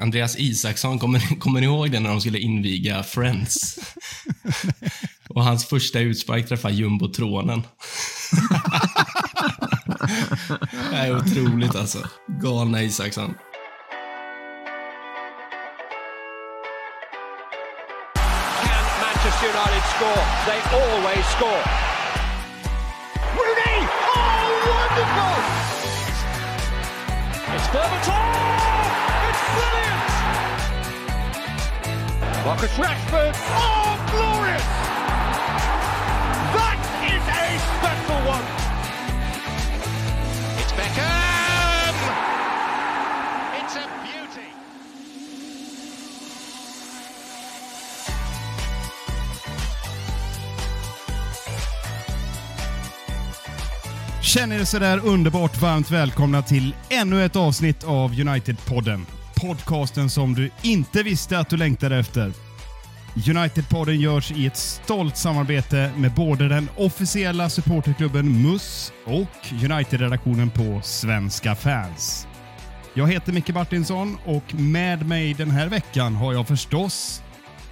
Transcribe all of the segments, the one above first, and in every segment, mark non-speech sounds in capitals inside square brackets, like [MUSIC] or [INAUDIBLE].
Andreas Isaksson, kommer, [LAUGHS] kommer ni ihåg det när de skulle inviga Friends? [LAUGHS] Och hans första utspark träffar jumbotronen. [LAUGHS] det är otroligt alltså. Galna Isaksson. Can Manchester United score? They always score. Marcus Rashford! Oh, glorious! That is a special one! It's Beckham! It's a beauty! Känner er sådär underbart varmt välkomna till ännu ett avsnitt av United-podden. Podcasten som du inte visste att du längtade efter. United-podden görs i ett stolt samarbete med både den officiella supporterklubben MUS och United-redaktionen på Svenska fans. Jag heter Micke Martinsson och med mig den här veckan har jag förstås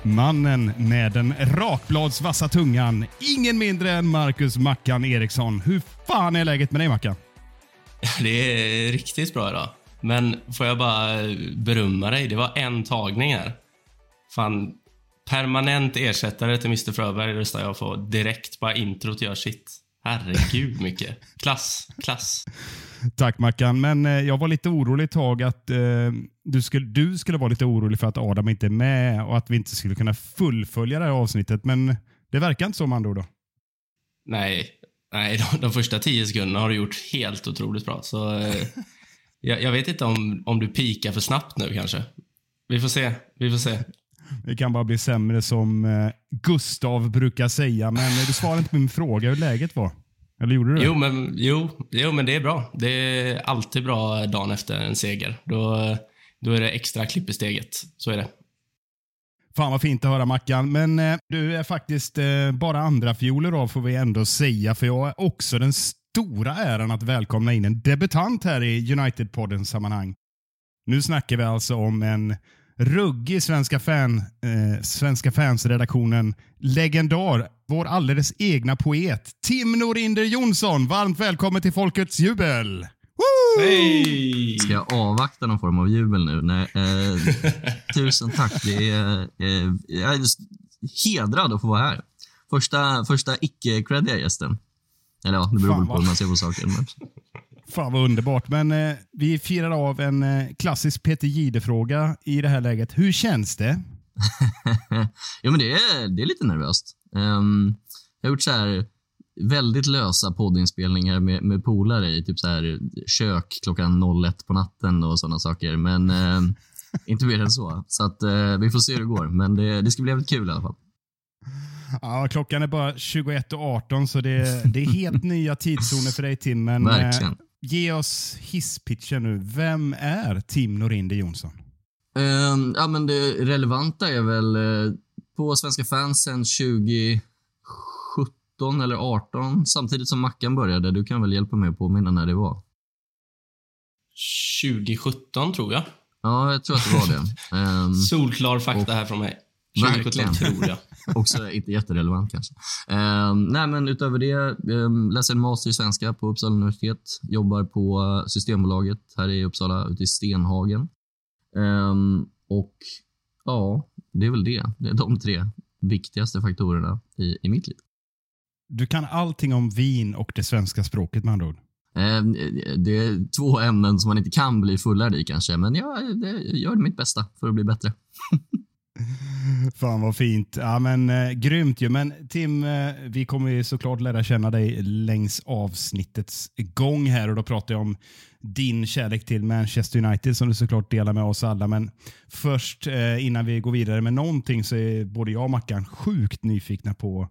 mannen med den rakbladsvassa tungan. Ingen mindre än Marcus Mackan Eriksson. Hur fan är läget med dig Mackan? Det är riktigt bra idag. Men får jag bara berömma dig? Det var en tagning här. Fan, permanent ersättare till Mr Fröberg röstar jag på direkt. Bara introt gör sitt. Herregud [LAUGHS] mycket. Klass, klass. Tack Mackan, men eh, jag var lite orolig ett tag att eh, du, skulle, du skulle vara lite orolig för att Adam inte är med och att vi inte skulle kunna fullfölja det här avsnittet, men det verkar inte så med andra ord. Då. Nej, nej de, de första tio sekunderna har du gjort helt otroligt bra. Så eh, [LAUGHS] jag, jag vet inte om, om du pikar för snabbt nu kanske. Vi får se, vi får se. Det kan bara bli sämre som eh, Gustav brukar säga, men du svarade inte på min fråga hur läget var. Eller gjorde du det? Jo men, jo, jo, men det är bra. Det är alltid bra dagen efter en seger. Då, då är det extra klipp i steget. Så är det. Fan vad fint att höra Mackan, men eh, du är faktiskt eh, bara andra fioler av får vi ändå säga, för jag har också den stora äran att välkomna in en debutant här i United-poddens sammanhang. Nu snackar vi alltså om en ruggig Svenska, fan, eh, svenska fans-redaktionen, legendar, vår alldeles egna poet, Tim Norinder Jonsson. Varmt välkommen till Folkets jubel! Woo! Hej! Ska jag avvakta någon form av jubel nu? Nej, eh, [LAUGHS] tusen tack. Det är, eh, jag är just hedrad att få vara här. Första, första icke-creddiga gästen. Eller ja, det beror Fan, på hur man ser på saken. Men... Fan vad underbart. Men eh, vi firar av en eh, klassisk Peter Gide-fråga i det här läget. Hur känns det? [LAUGHS] jo, men det är, det är lite nervöst. Ehm, jag har gjort så här väldigt lösa poddinspelningar med, med polare i typ så här kök klockan 01 på natten och sådana saker. Men ehm, [LAUGHS] inte mer än så. Så att, eh, vi får se hur det går. Men det, det ska bli jävligt kul i alla fall. Ja, klockan är bara 21.18 så det, det är helt [LAUGHS] nya tidszoner för dig Tim. Men eh, Verkligen. ge oss hisspitchen nu. Vem är Tim Norinder Jonsson? Ehm, ja, men det relevanta är väl eh, på Svenska fans sen 2017 eller 18 samtidigt som Mackan började. Du kan väl hjälpa mig att påminna när det var? 2017 tror jag. Ja, jag tror att det var det. [LAUGHS] Ehm, Solklar fakta här från mig. 2017 Verkligen. tror jag. [LAUGHS] också inte jätterelevant kanske. Ehm, nej, men utöver det, um, läser en master i svenska på Uppsala universitet. Jobbar på eh, Systembolaget här i Uppsala, ute i Stenhagen. Ehm, och ja, det är väl det. Det är de tre viktigaste faktorerna i, i mitt liv. Du kan allting om vin och det svenska språket med andra ord. Ehm, Det är två ämnen som man inte kan bli fullärd i kanske, men jag, det- jag gör mitt bästa för att bli bättre. [LAUGHS] [LAUGHS] Fan vad fint. Ja, men, eh, grymt ju. Men Tim, eh, vi kommer ju såklart lära känna dig längs avsnittets gång här och då pratar jag om din kärlek till Manchester United som du såklart delar med oss alla. Men först eh, innan vi går vidare med någonting så är både jag och Mackan sjukt nyfikna på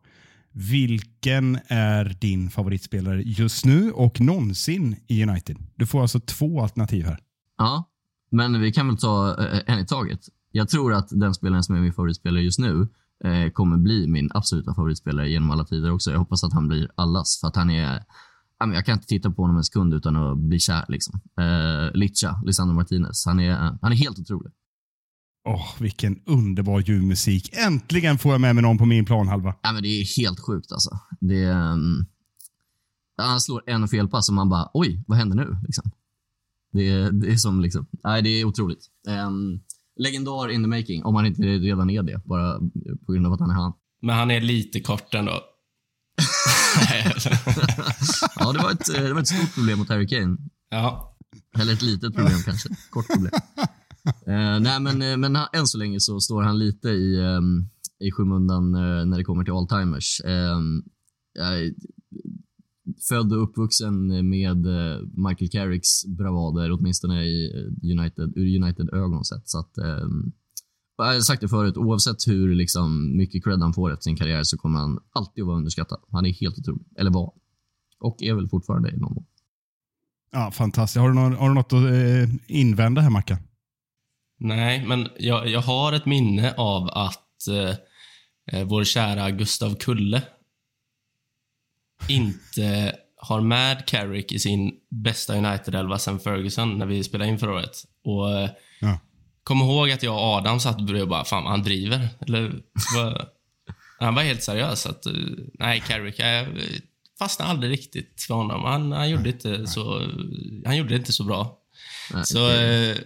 vilken är din favoritspelare just nu och någonsin i United? Du får alltså två alternativ här. Ja, men vi kan väl ta eh, en i taget. Jag tror att den spelaren som är min favoritspelare just nu eh, kommer bli min absoluta favoritspelare genom alla tider också. Jag hoppas att han blir allas, för att han är... Jag kan inte titta på honom en sekund utan att bli kär. Liksom. Eh, Licha, Lisandro Martinez, han är, han är helt otrolig. Åh, vilken underbar julmusik. Äntligen får jag med mig någon på min planhalva. Ja, men det är helt sjukt alltså. Det, um, han slår en felpass och man bara, oj, vad händer nu? Liksom. Det, det är som liksom, nej, det är otroligt. Um, legendar in the making, om han inte redan är det, bara på grund av att han är han. Men han är lite kort ändå. [LAUGHS] ja, det var, ett, det var ett stort problem mot Harry Kane. ja. Eller ett litet problem kanske. Kort problem. [LAUGHS] Eh, nej, men, eh, men än så länge så står han lite i, um, i skymundan eh, när det kommer till all-timers. Um, jag född och uppvuxen med eh, Michael Carricks bravader, åtminstone i eh, United, ur United-ögon sett. Så att, ehm, jag har sagt det förut, oavsett hur liksom, mycket cred han får efter sin karriär så kommer han alltid att vara underskattad. Han är helt otrolig. Eller var. Och är väl fortfarande i någon mån. Ja, fantastiskt. Har du, någon, har du något att eh, invända här, Mackan? Nej, men jag, jag har ett minne av att eh, eh, vår kära Gustav Kulle inte har med Carrick i sin bästa United-elva sen Ferguson när vi spelade in förra året. Och eh, Ja. kom ihåg att jag och Adam satt bredvid och bara, fan han driver. Eller, vad? [LAUGHS] han var helt seriös. Att, eh, nej, Carrick, jag fastnade aldrig riktigt för honom. Han, han, gjorde, inte så, han gjorde det inte så bra. Nej, Så det- eh,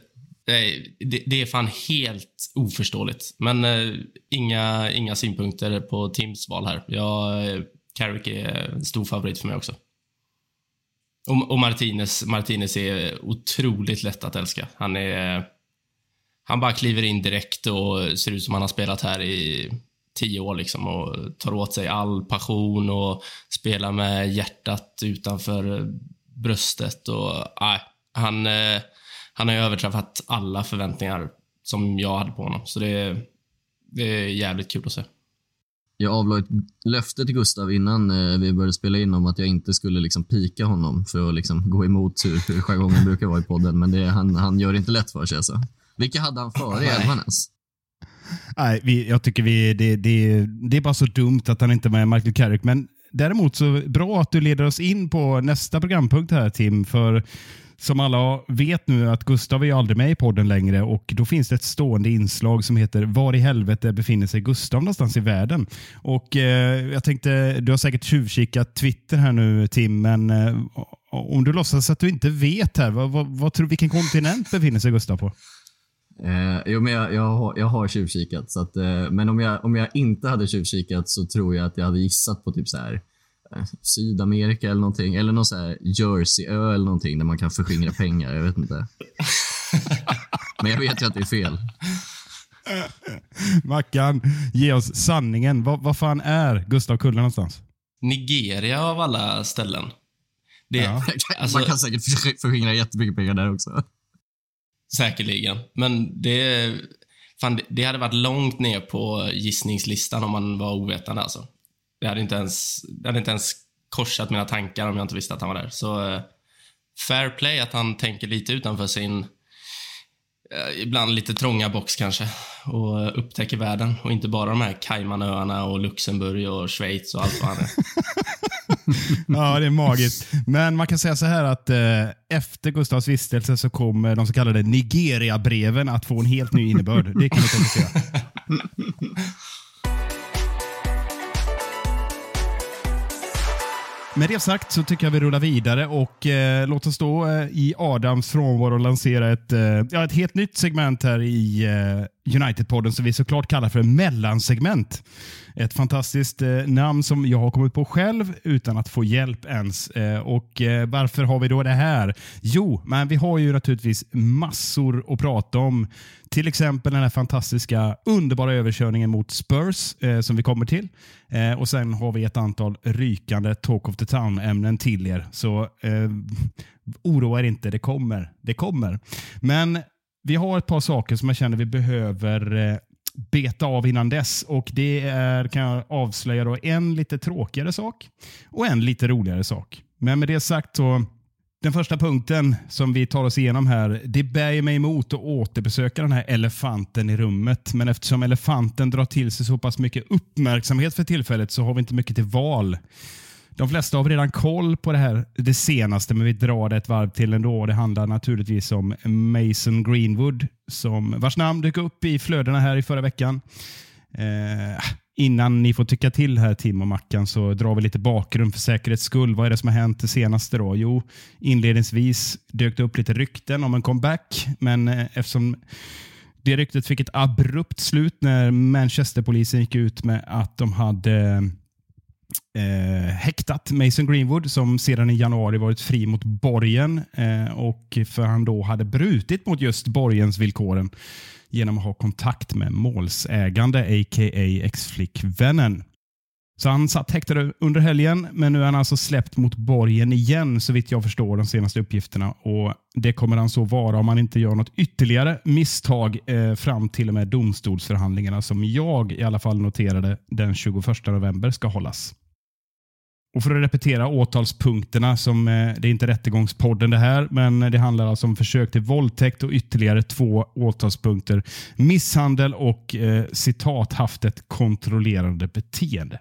nej, det, det är fan helt oförståeligt. Men eh, inga, inga synpunkter på Tims val här. Jag, eh, Carrick är en stor favorit för mig också. Och, och Martinez, Martinez är otroligt lätt att älska. Han är... Han bara kliver in direkt och ser ut som han har spelat här i tio år liksom och tar åt sig all passion och spelar med hjärtat utanför bröstet och äh, han, eh, han har ju överträffat alla förväntningar som jag hade på honom. Så det, det är jävligt kul att se. Jag avlade ett löfte till Gustav innan eh, vi började spela in om att jag inte skulle liksom pika honom för att liksom gå emot hur, hur jargongen [LAUGHS] brukar vara i podden. Men det, han, han gör det inte lätt för sig. Alltså. Vilka hade han före i elvan ens? Nej, vi, jag tycker vi, det, det, det är bara så dumt att han inte är med Michael Carrick. Men däremot så bra att du leder oss in på nästa programpunkt här Tim. För som alla vet nu att Gustav är ju aldrig med i podden längre och då finns det ett stående inslag som heter Var i helvete befinner sig Gustav någonstans i världen? Och eh, jag tänkte, du har säkert tjuvkikat Twitter här nu Tim, men eh, om du låtsas att du inte vet här, vad, vad, vad tror, vilken kontinent befinner sig Gustav på? Eh, jo, men jag, jag, har, jag har tjuvkikat. Så att, eh, men om jag, om jag inte hade tjuvkikat så tror jag att jag hade gissat på typ så här eh, Sydamerika eller någonting. Eller någon så här Jerseyö eller någonting där man kan förskingra pengar. Jag vet inte. [LAUGHS] men jag vet ju att det är fel. Mackan, ge oss sanningen. Vad, vad fan är Gustav Kulle någonstans? Nigeria av alla ställen. Det, Ja. alltså, man kan säkert förs- förskingra jättemycket pengar där också. Säkerligen. Men det, fan, det- hade varit långt ner på gissningslistan om man var ovetande. Alltså. Det, hade inte ens, det hade inte ens korsat mina tankar om jag inte visste att han var där. Så eh, fair play att han tänker lite utanför sin eh, ibland lite trånga box kanske och eh, upptäcker världen och inte bara de här Caymanöarna och Luxemburg och Schweiz och allt vad han är. [LAUGHS] [LAUGHS] Ja, det är magiskt. Men man kan säga så här att eh, efter Gustavs vistelse så kommer de så kallade Nigeria-breven att få en helt ny innebörd. Det kan vi konstatera. Med det sagt så tycker jag vi rullar vidare och eh, låt oss då eh, i Adams frånvaro lansera ett, eh, ja, ett helt nytt segment här i eh, United-podden som vi såklart kallar för mellansegment. Ett fantastiskt eh, namn som jag har kommit på själv utan att få hjälp ens. Eh, och eh, Varför har vi då det här? Jo, men vi har ju naturligtvis massor att prata om. Till exempel den här fantastiska, underbara överkörningen mot Spurs eh, som vi kommer till. Eh, och Sen har vi ett antal rykande Talk of the Town-ämnen till er. Så eh, oroa er inte, det kommer. Det kommer. Men vi har ett par saker som jag känner vi behöver eh, beta av innan dess. Och Det är, kan jag avslöja, då, en lite tråkigare sak och en lite roligare sak. Men med det sagt så den första punkten som vi tar oss igenom här, det bär mig emot att återbesöka den här elefanten i rummet. Men eftersom elefanten drar till sig så pass mycket uppmärksamhet för tillfället så har vi inte mycket till val. De flesta har redan koll på det här, det senaste, men vi drar det ett varv till ändå. Det handlar naturligtvis om Mason Greenwood, som, vars namn dök upp i flödena här i förra veckan. Eh, innan ni får tycka till här Tim och Mackan så drar vi lite bakgrund för säkerhets skull. Vad är det som har hänt det senaste då? Jo, inledningsvis dök det upp lite rykten om en comeback, men eh, eftersom det ryktet fick ett abrupt slut när Manchesterpolisen gick ut med att de hade eh, häktat Mason Greenwood som sedan i januari varit fri mot borgen eh, och för han då hade brutit mot just borgensvillkoren genom att ha kontakt med målsägande, a.k.a. ex-flickvännen. Så han satt häktad under helgen, men nu är han alltså släppt mot borgen igen, så vitt jag förstår de senaste uppgifterna. Och Det kommer han så vara om han inte gör något ytterligare misstag eh, fram till och med domstolsförhandlingarna som jag i alla fall noterade den 21 november ska hållas. Och För att repetera åtalspunkterna, som eh, det är inte rättegångspodden det här, men det handlar alltså om försök till våldtäkt och ytterligare två åtalspunkter. Misshandel och eh, citat haft ett kontrollerande beteende.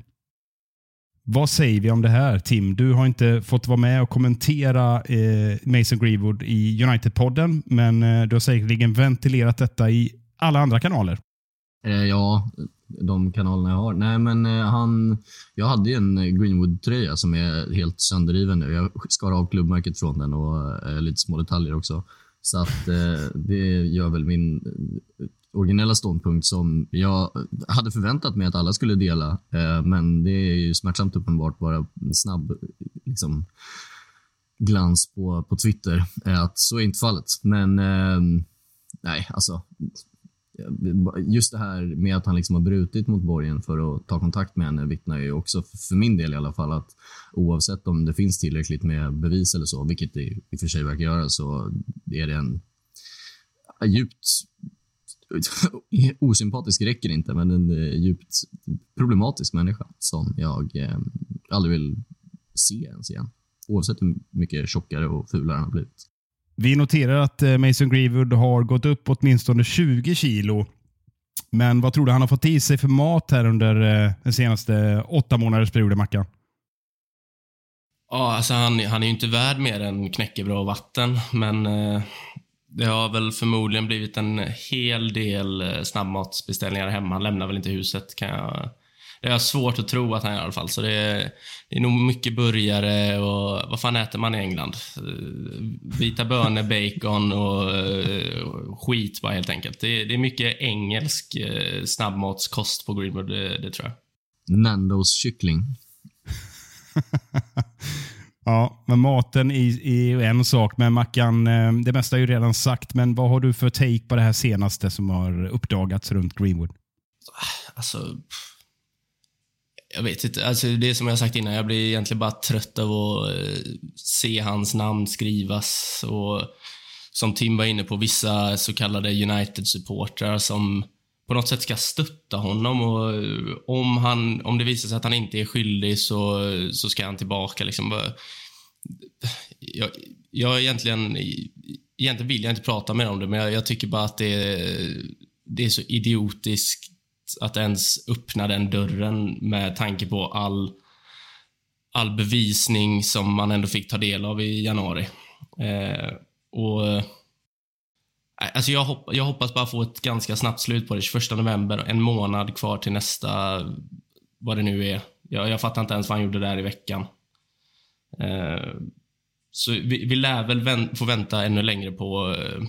Vad säger vi om det här, Tim? Du har inte fått vara med och kommentera eh, Mason Greenwood i United-podden, men eh, du har säkerligen ventilerat detta i alla andra kanaler. Eh, ja, de kanalerna jag har. Nej, men eh, han... Jag hade ju en eh, Greenwood-tröja som är helt sönderriven nu. Jag skar av klubbmärket från den och eh, lite små detaljer också. Så att eh, det gör väl min eh, originella ståndpunkt som jag hade förväntat mig att alla skulle dela. Eh, men det är ju smärtsamt uppenbart bara en snabb liksom, glans på, på Twitter att så är inte fallet. Men eh, nej, alltså just det här med att han liksom har brutit mot borgen för att ta kontakt med henne vittnar ju också, för min del i alla fall, att oavsett om det finns tillräckligt med bevis eller så, vilket det i och för sig verkar göra, så är det en djupt osympatisk räcker inte, men en eh, djupt problematisk människa som jag eh, aldrig vill se ens igen. Oavsett hur mycket tjockare och fulare han har blivit. Vi noterar att eh, Mason Greenwood har gått upp åtminstone 20 kilo. Men vad tror du han har fått i sig för mat här under eh, den senaste åtta månaders perioden, Mackan? Ja, alltså han, han är ju inte värd mer än knäckebröd och vatten, men eh, det har väl förmodligen blivit en hel del eh, snabbmatsbeställningar hemma. Han lämnar väl inte huset, kan jag det har jag svårt att tro att han gör i alla fall. Så det är, det är nog mycket burgare och vad fan äter man i England? Vita bönor, bacon och uh, skit bara helt enkelt. Det, det är mycket engelsk uh, snabbmatskost på Greenwood, det, det tror jag. Nandos kyckling. [LAUGHS] ja, men maten är, är en sak. Men Mackan, eh, det mesta är ju redan sagt. Men vad har du för take på det här senaste som har uppdagats runt Greenwood? Alltså, jag vet inte. Alltså, det är som jag sagt innan, jag blir egentligen bara trött av att eh, se hans namn skrivas. Och som Tim var inne på, vissa så kallade United-supportrar som på något sätt ska stötta honom. Och eh, om, han, om det visar sig att han inte är skyldig så, så ska han tillbaka. Liksom. Jag, jag egentligen, egentligen vill jag inte prata mer om det, men jag, jag tycker bara att det, det är så idiotiskt att ens öppna den dörren med tanke på all, all bevisning som man ändå fick ta del av i januari. Eh, och eh, Alltså jag, hopp, jag hoppas bara få ett ganska snabbt slut på det. 21 november, en månad kvar till nästa, vad det nu är. Jag, jag fattar inte ens vad han gjorde där i veckan. Eh, så vi, vi lär väl vänt, få vänta ännu längre på, eh,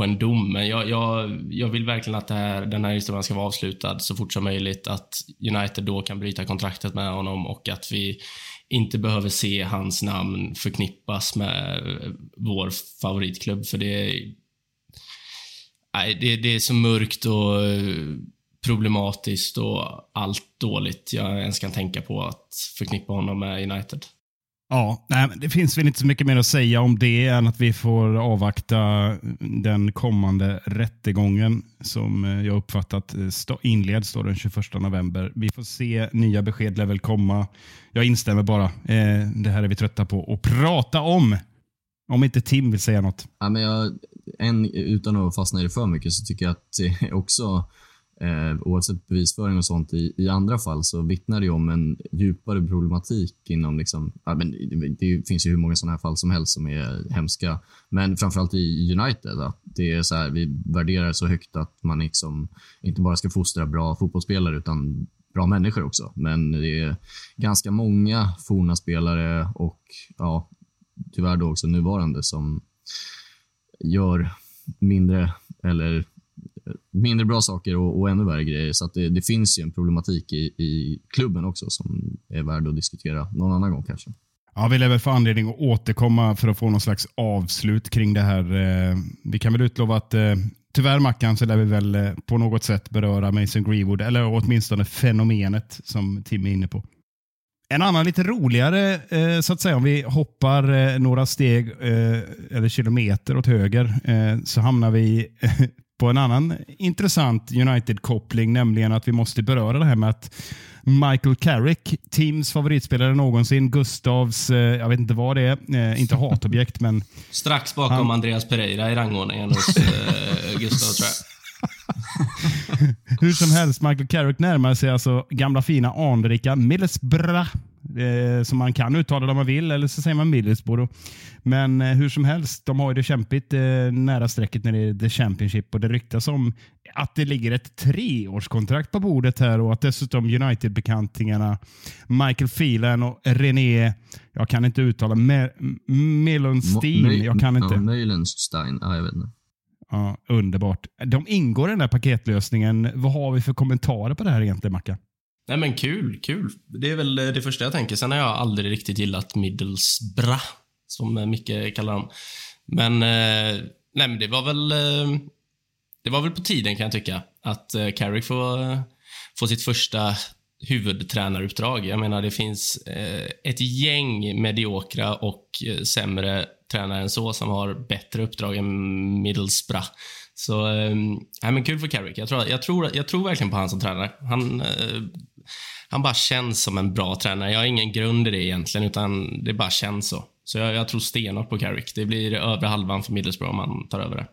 på en dom. Men jag, jag, jag vill verkligen att här, den här historien ska vara avslutad så fort som möjligt. Att United då kan bryta kontraktet med honom och att vi inte behöver se hans namn förknippas med vår favoritklubb. För det, nej, det, det är så mörkt och problematiskt och allt dåligt jag ens kan tänka på att förknippa honom med United. Ja, nej, det finns väl inte så mycket mer att säga om det än att vi får avvakta den kommande rättegången som eh, jag uppfattat eh, inleds den 21 november. Vi får se, nya besked lär väl komma. Jag instämmer bara. Eh, det här är vi trötta på att prata om. Om inte Tim vill säga något. Ja, men jag, en, utan att fastna i det för mycket så tycker jag att det också eh, oavsett bevisföring och sånt i, i andra fall så vittnar det om en djupare problematik inom liksom, ja, men det, det finns ju hur många sådana här fall som helst som är hemska. Men framförallt i United, att det är så här, vi värderar så högt att man liksom inte bara ska fostra bra fotbollsspelare utan bra människor också. Men det är ganska många forna spelare och ja, tyvärr då också nuvarande som gör mindre eller mindre bra saker och, och ännu värre grejer. Så det, det, finns ju en problematik i, i klubben också som är värd att diskutera någon annan gång kanske. Ja, vi lär väl få anledning att återkomma för att få någon slags avslut kring det här. Eh, vi kan väl utlova att eh, tyvärr Mackan så lär vi väl eh, på något sätt beröra Mason Greenwood, eller åtminstone fenomenet som Tim är inne på. En annan lite roligare, så att säga, om vi hoppar några steg eller kilometer åt höger, så hamnar vi på en annan intressant United-koppling, nämligen att vi måste beröra det här med att Michael Carrick, Teams favoritspelare någonsin, Gustavs, eh, jag vet inte vad det är, eh, inte hatobjekt men... Strax bakom han... Andreas Pereira i rangordningen hos eh, Gustav tror jag. [LAUGHS] Hur som helst, Michael Carrick närmar sig alltså gamla fina anrika Middlesbrough eh, som man kan uttala det om man vill, eller så säger man Middlesbrough. Men eh, hur som helst, de har ju det kämpigt eh, nära strecket när det är The Championship och det ryktas om att det ligger ett treårskontrakt på bordet här och att dessutom United-bekantingarna Michael Phelan och René, jag kan inte uttala, Melonstein, jag kan inte. Ja, Meilenstein, ja, jag vet inte. Ja, underbart. De ingår i den här paketlösningen. Vad har vi för kommentarer på det här egentligen, Macka? Nej men kul, kul. Det är väl det första jag tänker. Sen har jag aldrig riktigt gillat Middlesbra som Micke kallar dem. Men, eh, nej men det var väl, eh, det var väl på tiden kan jag tycka, att eh, Carrick får, eh, får sitt första huvudtränaruppdrag. Jag menar, det finns eh, ett gäng mediokra och eh, sämre tränare än så som har bättre uppdrag än Middlesbrough. Så, nej men kul för Carrick. Jag tror, jag, tror, jag tror verkligen på han som tränare. Han, han bara känns som en bra tränare. Jag har ingen grund i det egentligen, utan det bara känns så. Så jag, jag tror stenhårt på Carrick. Det blir övre halvan för Middlesbrough om han tar över det.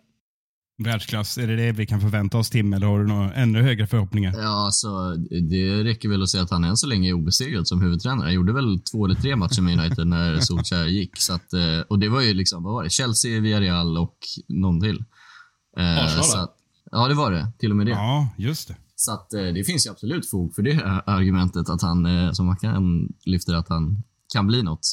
Världsklass, är det det vi kan förvänta oss Tim, eller har du några ännu högre förhoppningar? Ja, alltså, det räcker väl att säga att han än så länge är obesegrad som huvudtränare. Han gjorde väl två eller tre matcher med United [LAUGHS] när Solskjaer gick. Så att, eh, och det var ju liksom, vad var det? Chelsea, Villarreal och någon till. Eh, Arsenal, Ja, det var det. Till och med det. Ja, just det. Så att, eh, det finns ju absolut fog för det argumentet, att han, eh, som Mackan kan att han kan bli något.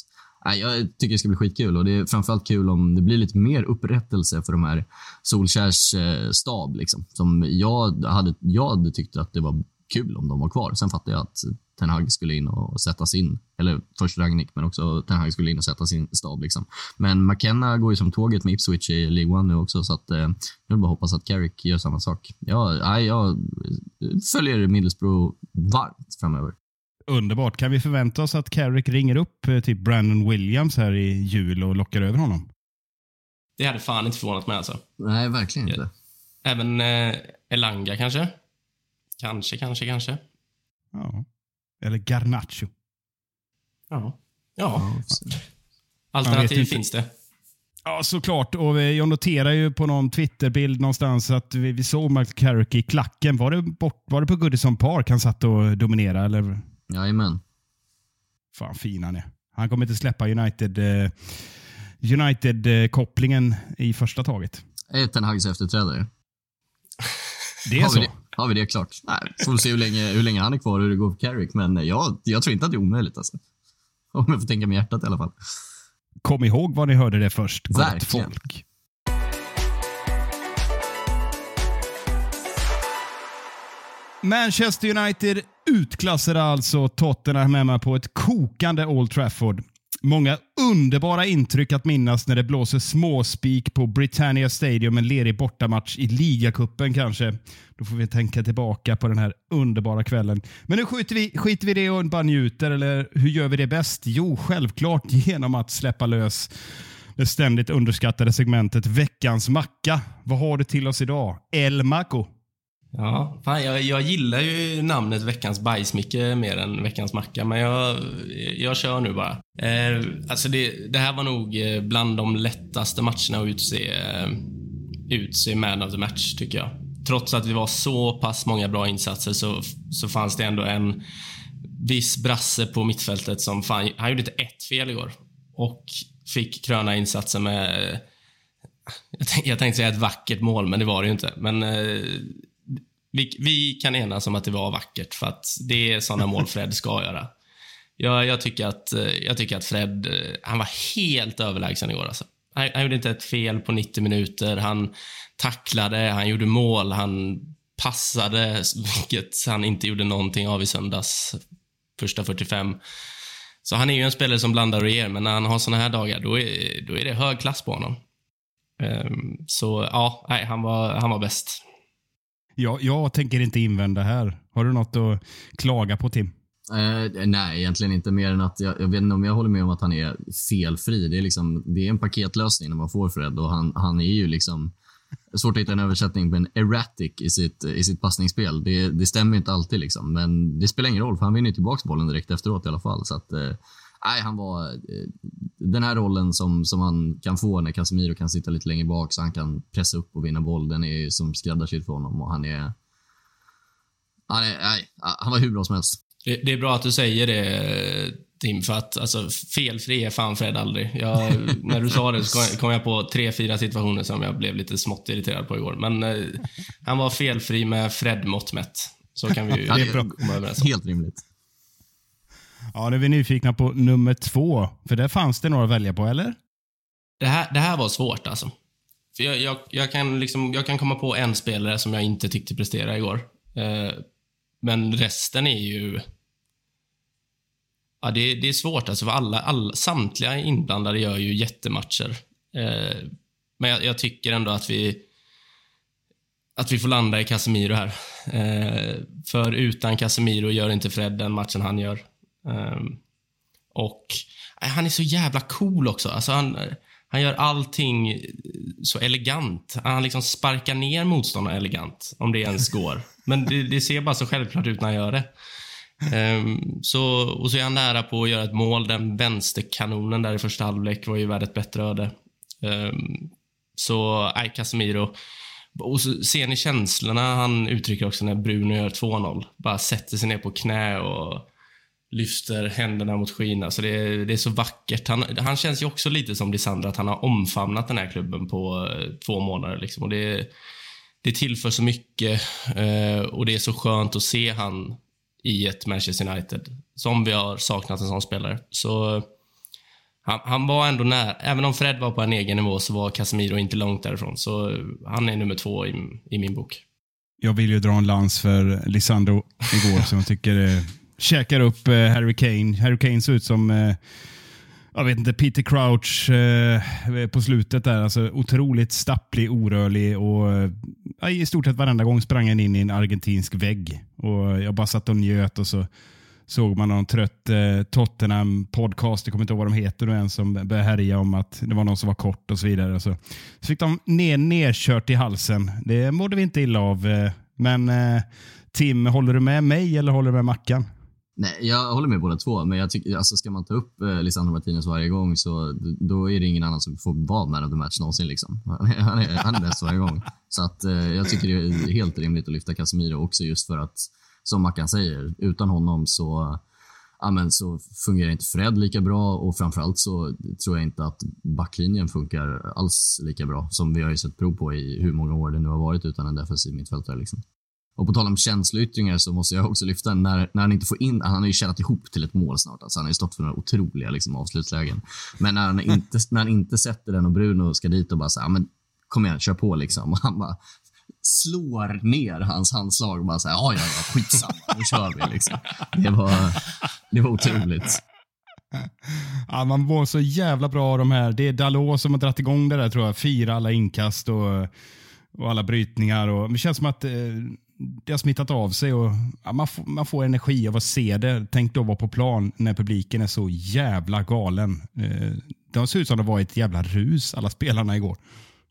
Jag tycker det ska bli skitkul och det är framförallt kul om det blir lite mer upprättelse för de här Solkärs eh, stab. Liksom. Som jag, hade, jag hade tyckt att det var kul om de var kvar. Sen fattade jag att Ten Hag skulle in och sätta sin, eller först Ragnik, men också Ten Hag skulle in och sätta sin stab. Liksom. Men McKenna går ju som tåget med Ipswich i League One nu också, så att, eh, jag vill bara hoppas att Carrick gör samma sak. Jag, nej, jag följer Middlesbrough varmt framöver. Underbart. Kan vi förvänta oss att Carrick ringer upp eh, typ Brandon Williams här i jul och lockar över honom? Det hade fan inte förvånat mig alltså. Nej, verkligen inte. Även eh, Elanga kanske? Kanske, kanske, kanske. Ja. Eller Garnacho. Ja. Ja. Alternativ finns det. Ja, såklart. Och jag noterar ju på någon Twitterbild någonstans att vi, vi såg Michael Carrick i klacken. Var det, bort, var det på Goodison Park han satt och dominerade? Eller? Jajamän. Fan fin han är. Han kommer inte släppa United, uh, United-kopplingen i första taget. Är Ten Hags efterträdare? Det är så. Det, har vi det klart? Nej, får vi se hur länge, hur länge han är kvar och hur det går för Carrick. Men jag, jag tror inte att det är omöjligt. Alltså. Om jag får tänka med hjärtat i alla fall. Kom ihåg vad ni hörde det först. Verkligen. folk. Manchester United utklassade alltså Tottenham hemma på ett kokande Old Trafford. Många underbara intryck att minnas när det blåser småspik på Britannia Stadium, en lerig bortamatch i ligacupen kanske. Då får vi tänka tillbaka på den här underbara kvällen. Men nu skiter vi, skiter vi det och bara njuter, eller hur gör vi det bäst? Jo, självklart genom att släppa lös det ständigt underskattade segmentet Veckans macka. Vad har du till oss idag? El Maco. Ja, fan, jag, jag gillar ju namnet Veckans bajsmicke mer än Veckans macka, men jag, jag kör nu bara. Eh, alltså det, det här var nog eh, bland de lättaste matcherna att utse, eh, utse man of the match, tycker jag. trots att vi var så pass många bra insatser så, så fanns det ändå en viss brasse på mittfältet som fan, han gjorde inte ett fel igår. Och fick kröna insatsen med, jag, jag tänkte säga ett vackert mål, men det var det ju inte. Men eh, vi, vi, kan enas om att det var vackert, för att det är sådana mål Fred ska göra. Jag, jag, tycker att, jag tycker att Fred, han var helt överlägsen igår. Alltså. Han, han gjorde inte ett fel på 90 minuter. Han tacklade, han gjorde mål, han passade, vilket han inte gjorde någonting av i söndags, första 45. Så han är ju en spelare som blandar och ger, men när han har såna här dagar, då är, då är det hög klass på honom. Um, så ja, nej, han var, han var bäst. Jag, jag tänker inte invända här. Har du något att klaga på, Tim? Eh, nej, egentligen inte mer än att jag, jag vet inte om jag håller med om att han är felfri. Det är, liksom, det är en paketlösning när man får Fred och han, han är ju liksom svårt att hitta en översättning, men erratic i sitt, i sitt passningsspel. Det, det stämmer inte alltid, liksom. men det spelar ingen roll, för han vinner tillbaka bollen direkt efteråt i alla fall. Så att, eh, nej, han var... Eh, den här rollen som, som han kan få när Casemiro kan sitta lite längre bak så han kan pressa upp och vinna boll, den är som skräddarsydd för honom och han är... Han, är, nej, han var hur bra som helst. Det, det är bra att du säger det, Tim, för att alltså, felfri är fan Fred aldrig. Jag, när du sa det så kom jag på tre, fyra situationer som jag blev lite smått irriterad på igår. Men eh, han var felfri med Fred-mått mätt. Så kan vi ju komma överens om. Helt rimligt. Ja, nu är vi nyfikna på nummer två. För där fanns det några att välja på, eller? Det här, det här var svårt alltså. För jag, jag, jag kan liksom, jag kan komma på en spelare som jag inte tyckte presterade igår. Eh, men resten är ju Ja, det, det är svårt. Alltså, för alla, alla, samtliga inblandade gör ju jättematcher. Eh, men jag, jag, tycker ändå att vi att vi får landa i Casemiro här. Eh, för utan Casemiro gör inte Fred den matchen han gör. Eh, och eh, han är så jävla cool också. Alltså han, han gör allting så elegant. Han liksom sparkar ner motståndaren elegant, om det ens går. [LAUGHS] Men det, det ser bara så självklart ut när han gör det. Um, så, och så är han nära på att göra ett mål. Den vänsterkanonen där i första halvlek var ju värd ett bättre öde. Um, så, nej, Casemiro. Och så ser ni känslorna han uttrycker också när Bruno gör 2-0. Bara sätter sig ner på knä och lyfter händerna mot skyn. Alltså det, är, det är så vackert. Han, han känns ju också lite som Lisandra, att han har omfamnat den här klubben på eh, två månader. Liksom. Och det, det tillför så mycket eh, och det är så skönt att se han i ett Manchester United. Som vi har saknat en sån spelare. Så han, han, var ändå nära. Även om Fred var på en egen nivå så var Casemiro inte långt därifrån. Så han är nummer två i, i min bok. Jag vill ju dra en lans för Lisandro igår som jag tycker är käkar upp eh, Harry Kane. Harry Kane ser ut som eh, jag vet inte, Peter Crouch eh, på slutet där. Alltså otroligt stapplig, orörlig och eh, i stort sett varenda gång sprang han in i en argentinsk vägg. Och Jag bara satt och njöt och så såg man någon trött eh, Tottenham-podcast, jag kommer inte ihåg vad de heter nu än, som började härja om att det var någon som var kort och så vidare. Så, så fick de ner, nerkört i halsen. Det mådde vi inte illa av. Eh, men eh, Tim, håller du med mig eller håller du med Mackan? Nej, jag håller med båda två, men jag tycker, alltså, ska man ta upp eh, Lisandro Martinez varje gång så då är det ingen annan som får vara man of the match någonsin. Liksom. [LAUGHS] Han är, han är bäst varje gång. Så att, eh, jag tycker det är helt rimligt att lyfta Casemiro också just för att, som Mackan säger, utan honom så, ja, men, så fungerar inte Fred lika bra och framförallt så tror jag inte att backlinjen funkar alls lika bra som vi har ju sett prov på i hur många år det nu har varit utan en defensiv mittfältare. Liksom. Och på tal om känsloyttringar så måste jag också lyfta när, när han inte får in, han har ju tjänat ihop till ett mål snart. Alltså han har ju stått för några otroliga liksom, avslutslägen. Men när han, inte, när han inte sätter den och Bruno ska dit och bara säga, men kom igen, kör på liksom. Och han bara slår ner hans handslag och bara säger, ja, ja, ja, skitsamma, nu kör vi liksom. Det var, det var otroligt. Ja, man mår så jävla bra av de här. Det är Dalot som har dragit igång det där tror jag. Fyra alla inkast och, och alla brytningar. Och, det känns som att eh, det har smittat av sig och ja, man, får, man får energi av att se det. Tänk då vara på plan när publiken är så jävla galen. Eh, det ser ut som det var ett jävla rus, alla spelarna igår.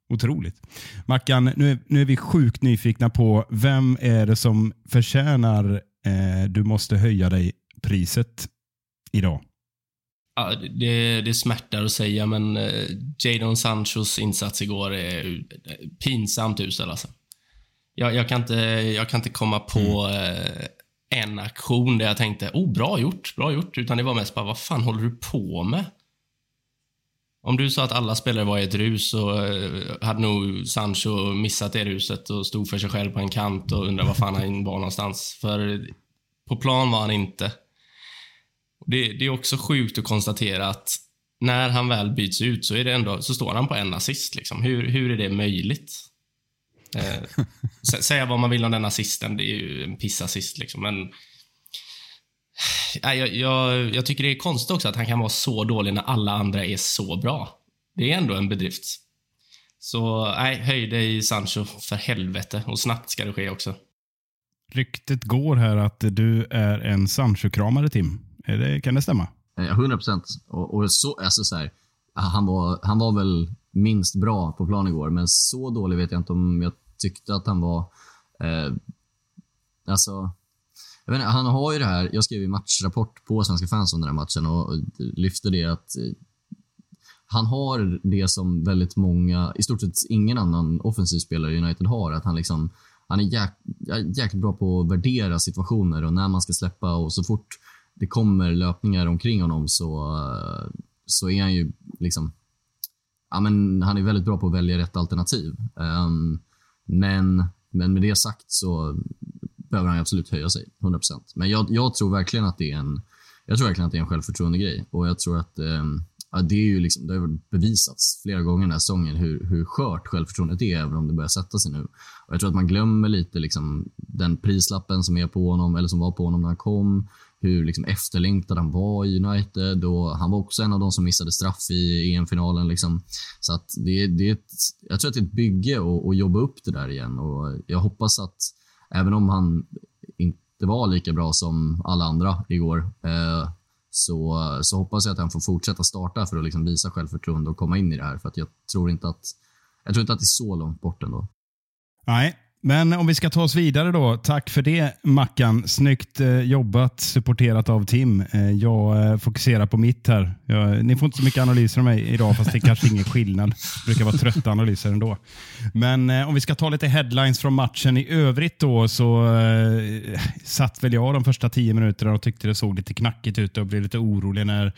Otroligt. Mackan, nu är, nu är vi sjukt nyfikna på vem är det som förtjänar eh, du måste höja dig priset idag? Ja, det, det smärtar att säga, men eh, Jadon Sanchos insats igår är eh, pinsamt usel. Alltså. Jag, jag, kan, inte, jag kan inte komma på eh, en aktion där jag tänkte, oh, bra gjort, bra gjort. Utan det var mest bara, vad fan håller du på med? Om du sa att alla spelare var i ett rus så eh, hade nog Sancho missat det ruset och stod för sig själv på en kant och undrade var fan han var någonstans. För på plan var han inte. Det, det är också sjukt att konstatera att när han väl byts ut så, är det ändå, så står han på en assist. Liksom. Hur, hur är det möjligt? Eh, säga vad man vill om den assisten, det är ju en pissassist. Liksom. Men Nej, jag, jag, jag, tycker det är konstigt också att han kan vara så dålig när alla andra är så bra. Det är ändå en bedrift. Så nej, höj dig Sancho för helvete och snabbt ska det ske också. Ryktet går här att du är en Sancho-kramare Tim. Är det, kan det stämma? 100 procent. Och, och, så, alltså så här, han, var, han var väl minst bra på plan igår, men så dålig vet jag inte om jag tyckte att han var. Eh, alltså, jag vet inte, han har ju det här, jag skrev ju matchrapport på Svenska fans om den här matchen och lyfte det att eh, han har det som väldigt många, i stort sett ingen annan offensiv spelare i United har. Att han liksom, han är jäk, jäkligt bra på att värdera situationer och när man ska släppa och så fort det kommer löpningar omkring honom så, eh, så är han ju liksom, ja men han är väldigt bra på att välja rätt alternativ. Um, men, men med det sagt så behöver han absolut höja sig, 100%. Men jag, jag, tror verkligen att det är en jag tror verkligen att det är en självförtroende-grej och jag tror att eh, ja, det är ju liksom, det har bevisats flera gånger den här säsongen hur, hur skört självförtroendet är, även om det börjar sätta sig nu. Och jag tror att man glömmer lite liksom, den prislappen som är på honom, eller som var på honom när han kom. Hur liksom, efterlängtad han var i United och han var också en av de som missade straff i EM-finalen. Liksom. Så att det, det är ett, jag tror att det är ett bygge att jobba upp det där igen och jag hoppas att även om han inte var lika bra som alla andra igår, eh, så, så hoppas jag att han får fortsätta starta för att liksom visa självförtroende och komma in i det här. För att jag tror inte att, jag tror inte att det är så långt bort ändå. Nej, men om vi ska ta oss vidare då. Tack för det Mackan. Snyggt eh, jobbat, supporterat av Tim. Eh, jag eh, fokuserar på mitt här. Jag, ni får inte så mycket analyser av mig idag, fast det är kanske ingen skillnad. Det brukar vara trötta analyser ändå. Men om vi ska ta lite headlines från matchen i övrigt då, så eh, satt väl jag de första tio minuterna och tyckte det såg lite knackigt ut och blev lite orolig när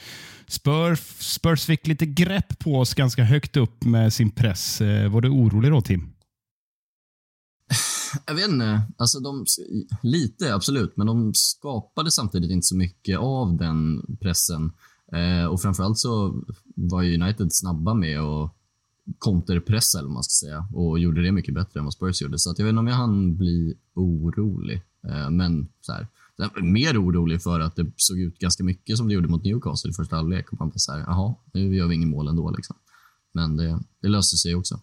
Spurs, Spurs fick lite grepp på oss ganska högt upp med sin press. Var du orolig då Tim? Jag vet inte. Alltså de, lite, absolut. Men de skapade samtidigt inte så mycket av den pressen. Eh, och framförallt så var United snabba med att konterpressa, eller vad man ska säga. Och gjorde det mycket bättre än vad Spurs gjorde. Så att jag vet inte om jag hann bli orolig. Eh, men så här, mer orolig för att det såg ut ganska mycket som det gjorde mot Newcastle i första halvlek. Och man bara så här, jaha, nu gör vi ingen mål ändå. Liksom. Men det, det löste sig också.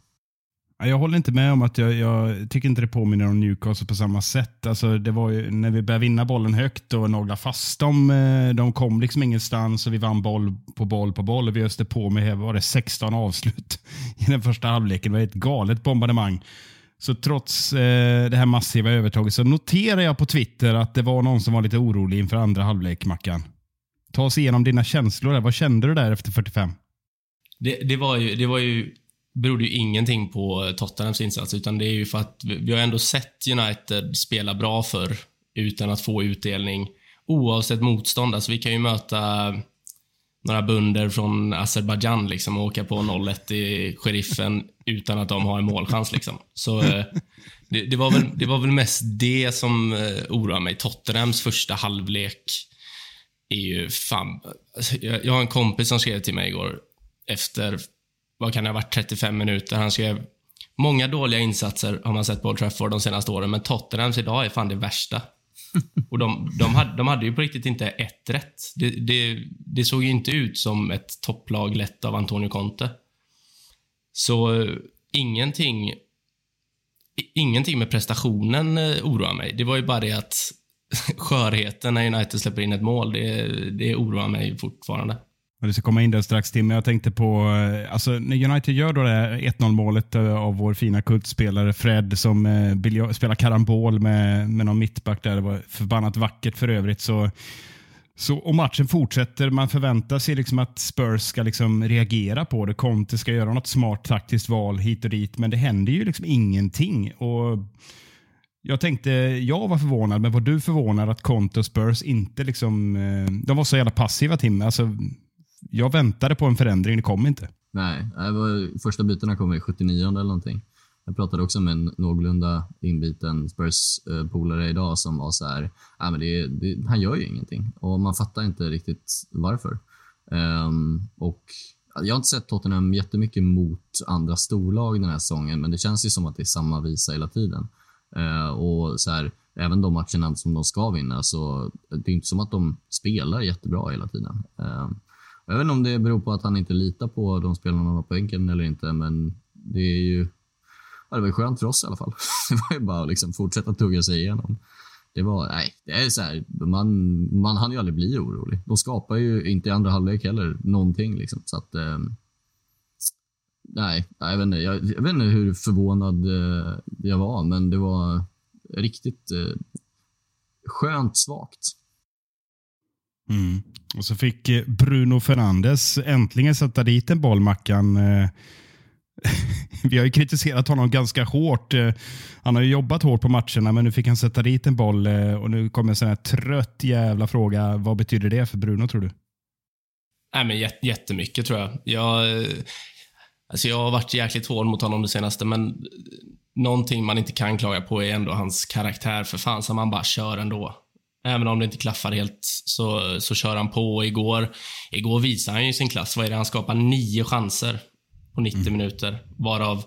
Jag håller inte med om att jag, jag, tycker inte det påminner om Newcastle på samma sätt. Alltså, det var ju, när vi började vinna bollen högt och nagla fast dem. Eh, de kom liksom ingenstans och vi vann boll på boll på boll. Och vi öste på med var det 16 avslut [LAUGHS] i den första halvleken. Det var ett galet bombardemang. Så trots eh, det här massiva övertaget så noterar jag på Twitter att det var någon som var lite orolig inför andra halvlek, Mackan. Ta oss igenom dina känslor. Där. Vad kände du där efter 45? Det, det, var ju, det var ju berodde ju ingenting på Tottenhams insats, utan det är ju för att vi har ändå sett United spela bra för utan att få utdelning, oavsett motstånd. Alltså, vi kan ju möta några bunder från Azerbajdzjan liksom, och åka på 0-1 i sheriffen utan att de har en målchans. Liksom. Så eh, det, det, var väl, det var väl mest det som oroade oroar mig. Tottenhams första halvlek är ju fan... Alltså, jag, jag har en kompis som skrev till mig igår efter vad kan det ha varit, 35 minuter. Han skrev Många dåliga insatser har man sett på Old Trafford de senaste åren, men Tottenhams idag är fan det värsta. [LAUGHS] Och de, de, hade, de hade ju på riktigt inte ett rätt. Det, det, det såg ju inte ut som ett topplag lett av Antonio Conte. Så uh, ingenting, ingenting med prestationen uh, oroar mig. Det var ju bara det att [LAUGHS] skörheten när United släpper in ett mål, det, det oroar mig fortfarande. Du ska komma in där strax Tim, men jag tänkte på, eh, alltså när United gör då det 1-0 målet eh, av vår fina kultspelare Fred som eh, spelar karambol med, med någon mittback där, det var förbannat vackert för övrigt. Så, så, och matchen fortsätter, man förväntar sig liksom att Spurs ska liksom reagera på det. Conte ska göra något smart taktiskt val hit och dit, men det händer ju liksom ingenting. Och Jag tänkte, jag var förvånad, men var du förvånad att Conte och Spurs inte liksom... Eh, de var så jävla passiva Tim. Alltså, jag väntade på en förändring, det kom inte. Nej, det var, första bytena kom i 79 eller någonting. Jag pratade också med en någorlunda inbiten Spurs-polare idag som var så här, ah, men det, det, han gör ju ingenting och man fattar inte riktigt varför. Um, och jag har inte sett Tottenham jättemycket mot andra storlag den här säsongen, men det känns ju som att det är samma visa hela tiden. Uh, och så här, även de matcherna som de ska vinna, så det är inte som att de spelar jättebra hela tiden. Uh, jag vet inte om det beror på att han inte litar på de spelarna han har på bänken eller inte, men det är ju ja, det var skönt för oss i alla fall. [LAUGHS] Det var ju bara att liksom fortsätta tugga sig igenom. Det var, nej, det är så här, man, man hann ju aldrig bli orolig. De skapar ju inte i andra halvlek heller någonting liksom. Så att, eh, nej, jag vet, inte, jag, jag, vet inte hur förvånad eh, jag var, men det var riktigt eh, skönt svagt. Mm. Och så fick eh, Bruno Fernandes äntligen sätta dit en boll, Mackan. Eh, [LAUGHS] vi har ju kritiserat honom ganska hårt. Eh, han har ju jobbat hårt på matcherna, men nu fick han sätta dit en boll och nu kommer en sån här trött jävla fråga. Vad betyder det för Bruno, tror du? Nej, men jättemycket, tror jag. Jag, alltså jag har varit jäkligt hård mot honom det senaste, men någonting man inte kan klaga på är ändå hans karaktär. För fan, så man bara kör ändå. Även om det inte klaffar helt så, så kör han på. Igår, igår visade han ju sin klass. Vad är det? Han skapar nio chanser på 90 mm. minuter. Varav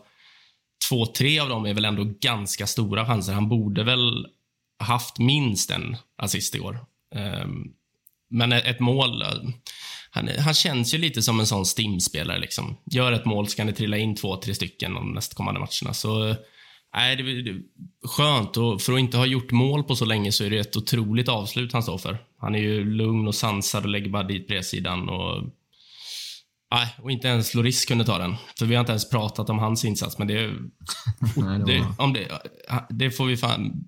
två, tre av dem är väl ändå ganska stora chanser. Han borde väl haft minst en assist igår. Um, men ett mål... Han, han, känns ju lite som en sån stimspelare. Liksom. Gör ett mål så kan det trilla in två, tre stycken de nästkommande matcherna. Så Nej, det, det, skönt. Och för att inte ha gjort mål på så länge så är det ett otroligt avslut han står för. Han är ju lugn och sansad och lägger bara dit bredsidan. Och, nej, och inte ens Loris kunde ta den. För vi har inte ens pratat om hans insats, men det... [LAUGHS] det, om det, det får vi fan...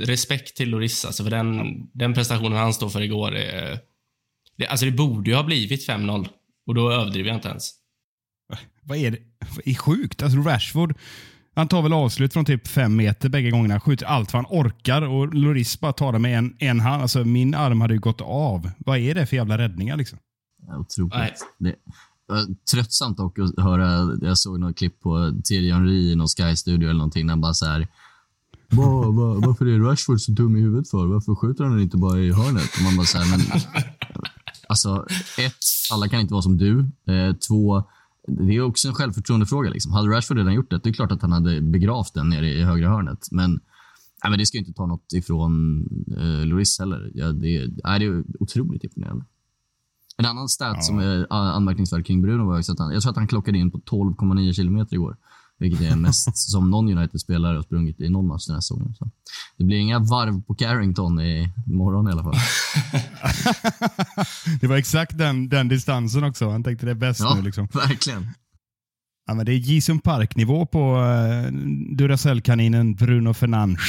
Respekt till Loris, alltså, för den, den prestationen han står för igår. Det, det, alltså det borde ju ha blivit 5-0. Och då överdriver jag inte ens. Vad är det? Det är sjukt. Alltså Rashford han tar väl avslut från typ fem meter bägge gångerna. Skjuter allt vad han orkar och Loris bara tar det med en, en hand. Alltså, min arm hade ju gått av. Vad är det för jävla räddningar liksom? Ja, otroligt. Det var tröttsamt dock att höra. Jag såg något klipp på Thierry Henry i någon Sky-studio eller någonting. När han bara så här, var, var, varför är Rashford så dum i huvudet för? Varför skjuter han inte bara i hörnet? Och man bara så här, men, alltså, ett, alla kan inte vara som du. Eh, två, det är också en självförtroendefråga. Liksom. Hade Rashford redan gjort det, det är klart att han hade begravt den nere i högra hörnet. Men, nej, men det ska inte ta något ifrån eh, Lloris heller. Ja, det, nej, det är otroligt imponerande. En annan stat ja. som är anmärkningsvärd kring Bruno var att han, jag tror att han klockade in på 12,9 kilometer igår. Vilket är mest [LAUGHS] som någon United-spelare har sprungit i någon match den här säsongen. Så det blir inga varv på Carrington i morgon i alla fall. [LAUGHS] det var exakt den, den distansen också. Han tänkte det är bäst ja, nu. Liksom. verkligen. Ja, men det är Jisum Park-nivå på uh, Duracell-kaninen Bruno Fernandes.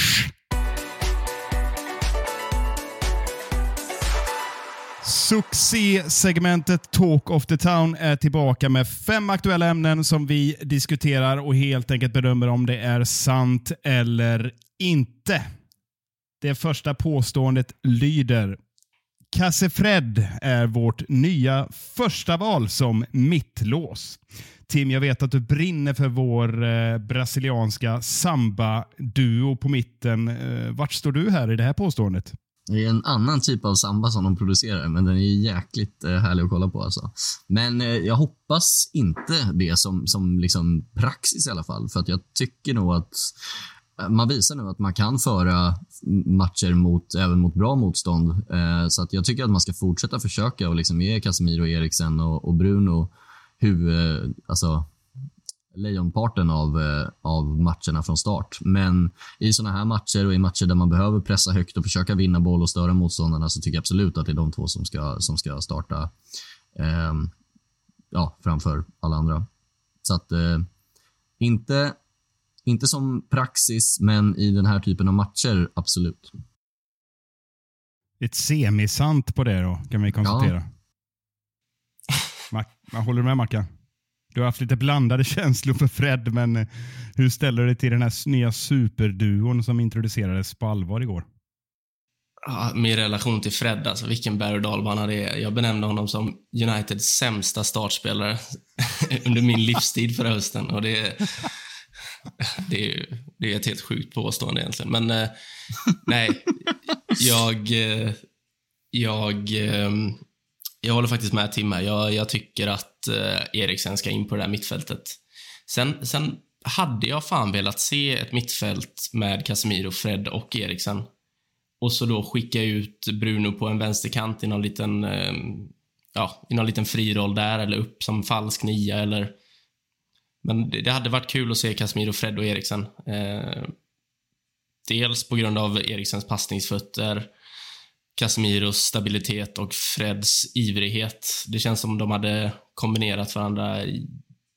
Succé-segmentet Talk of the Town är tillbaka med fem aktuella ämnen som vi diskuterar och helt enkelt bedömer om det är sant eller inte. Det första påståendet lyder Cassefred är vårt nya första val som mittlås. Tim, jag vet att du brinner för vår eh, brasilianska samba-duo på mitten. Eh, vart står du här i det här påståendet? Det är en annan typ av samba som de producerar, men den är jäkligt eh, härlig att kolla på. Alltså. Men eh, jag hoppas inte det som, som liksom praxis i alla fall, för att jag tycker nog att eh, man visar nu att man kan föra matcher mot, även mot bra motstånd. Eh, så att jag tycker att man ska fortsätta försöka och liksom ge Casemiro, Eriksen och, och Bruno huvud, eh, alltså, lejonparten av, eh, av matcherna från start. Men i sådana här matcher och i matcher där man behöver pressa högt och försöka vinna boll och störa motståndarna så tycker jag absolut att det är de två som ska, som ska starta eh, ja, framför alla andra. Så att eh, inte, inte som praxis, men i den här typen av matcher, absolut. Ett semisant på det då, kan vi konstatera. Ja. Mac, håller du med Mackan? Du har haft lite blandade [LAUGHS] känslor för Fred, men eh, hur ställer du dig till den här nya superduon som introducerades på allvar igår? Ja, min relation till Fred, alltså vilken berg och dalbana det är. Jag benämnde honom som Uniteds sämsta startspelare [LAUGHS] under min livstid förra hösten. Och det, är, det, är, det är ett helt sjukt påstående egentligen. Men eh, nej, jag, eh, jag, eh, jag håller faktiskt med Tim här. Jag, jag tycker att eh, Eriksen ska in på det där mittfältet. Sen, sen hade jag fan velat se ett mittfält med Casemiro, Fred och Eriksen. Och så då skicka ut Bruno på en vänsterkant i någon liten, eh, ja, i någon liten friroll där eller upp som falsk nia eller... Men det, det hade varit kul att se Casemiro, Fred och Eriksen. Eh, dels på grund av Eriksens passningsfötter, Casemiros stabilitet och Freds ivrighet. Det känns som de hade kombinerat varandra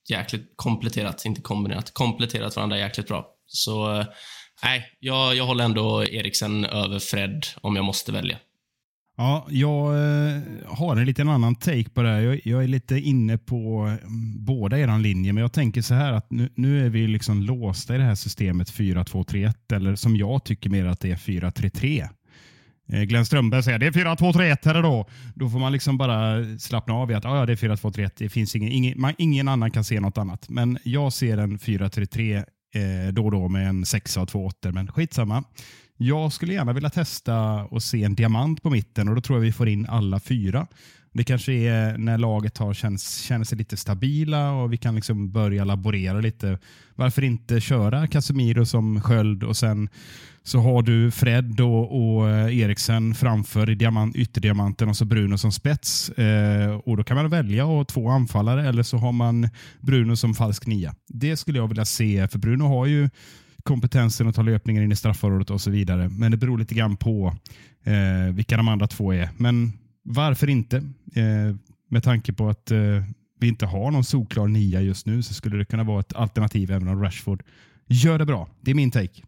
jäkligt, kompletterat, inte kombinerat, kompletterat varandra jäkligt bra. Så nej, jag, jag håller ändå Eriksen över Fred om jag måste välja. Ja, jag eh, har en liten annan take på det här. Jag, jag är lite inne på mm, båda era linjer, men jag tänker så här att nu, nu är vi liksom låsta i det här systemet 4-2-3-1, eller som jag tycker mer att det är 4-3-3. Eh, Glenn Strömberg säger det är 4-2-3-1 här då. Då får man liksom bara slappna av i att ah, ja, det är 4-2-3-1. Det finns ingen, ingen, man, ingen annan kan se något annat. Men jag ser en 4-3-3 eh, då och då med en 6 av 2 8 men skitsamma. Jag skulle gärna vilja testa och se en diamant på mitten och då tror jag vi får in alla fyra. Det kanske är när laget har känns, känner sig lite stabila och vi kan liksom börja laborera lite. Varför inte köra Casemiro som sköld och sen så har du Fred och, och eh, Eriksen framför i diamant, ytterdiamanten och så Bruno som spets. Eh, och Då kan man välja att ha två anfallare eller så har man Bruno som falsk nia. Det skulle jag vilja se, för Bruno har ju kompetensen att ta löpningen in i straffområdet och så vidare. Men det beror lite grann på eh, vilka de andra två är. Men varför inte? Eh, med tanke på att eh, vi inte har någon solklar nia just nu så skulle det kunna vara ett alternativ även om Rashford gör det bra. Det är min take.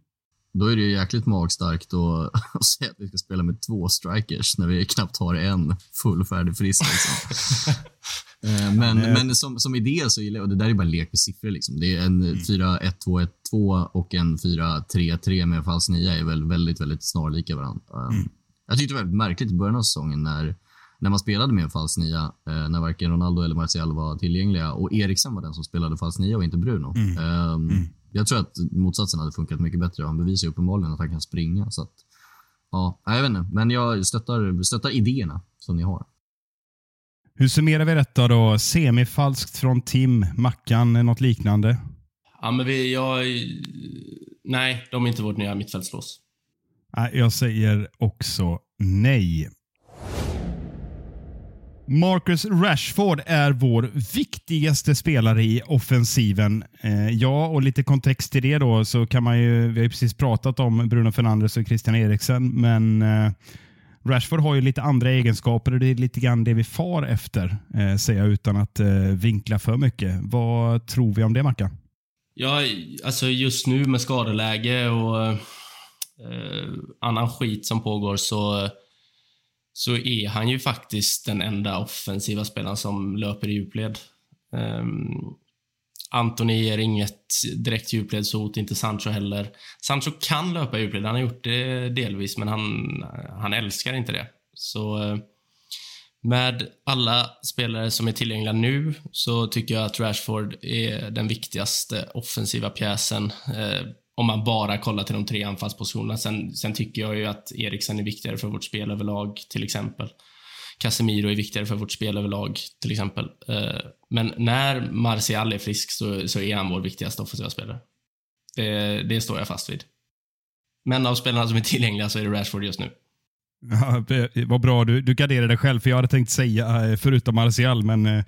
Då är det ju jäkligt magstarkt att, [LAUGHS] att säga att vi ska spela med två strikers när vi knappt har en fullfärdig frisk. Liksom. [LAUGHS] Eh, men, men som, som idé så gillar jag, och det där är bara lek med siffror. Liksom. Det är en mm. 4-1-2-1-2 och en 4-3-3 med falsk nia är väl väldigt, väldigt snarlika varandra. Mm. Jag tyckte det var väldigt märkligt i början av säsongen när, när man spelade med en falsk nia, eh, när varken Ronaldo eller Martial var tillgängliga och Eriksen var den som spelade falsk nia och inte Bruno. Mm. Um, mm. Jag tror att motsatsen hade funkat mycket bättre. Han bevisar ju uppenbarligen att han kan springa. Så att, ja, jag vet inte, men jag stöttar, stöttar idéerna som ni har. Hur summerar vi detta då? Semifalskt från Tim, Mackan, något liknande? Ja, men vi, jag, nej, de är inte vårt nya mittfältslås. Jag säger också nej. Marcus Rashford är vår viktigaste spelare i offensiven. Eh, ja, och lite kontext till det då så kan man ju, vi har ju precis pratat om Bruno Fernandes och Christian Eriksen, men eh, Rashford har ju lite andra egenskaper och det är lite grann det vi far efter, eh, säger jag utan att eh, vinkla för mycket. Vad tror vi om det, Mackan? Ja, alltså just nu med skadeläge och eh, annan skit som pågår så så är han ju faktiskt den enda offensiva spelaren som löper i djupled. Um, Anthony ger inget direkt djupledshot, inte Sancho heller. Sancho kan löpa i djupled, han har gjort det delvis, men han, han älskar inte det. Så eh, med alla spelare som är tillgängliga nu så tycker jag att Rashford är den viktigaste offensiva pjäsen. Eh, om man bara kollar till de tre anfallspositionerna. Sen, sen tycker jag ju att Eriksen är viktigare för vårt spel överlag, till exempel. Casemiro är viktigare för vårt spel överlag, till exempel. Eh, men när Martial är frisk så, så är han vår viktigaste offensiva spelare. Det, det står jag fast vid. Men av spelarna som är tillgängliga så är det Rashford just nu. Ja, vad bra du, du garderade dig själv, för jag hade tänkt säga eh, förutom Martial, men, [CLEARS THROAT]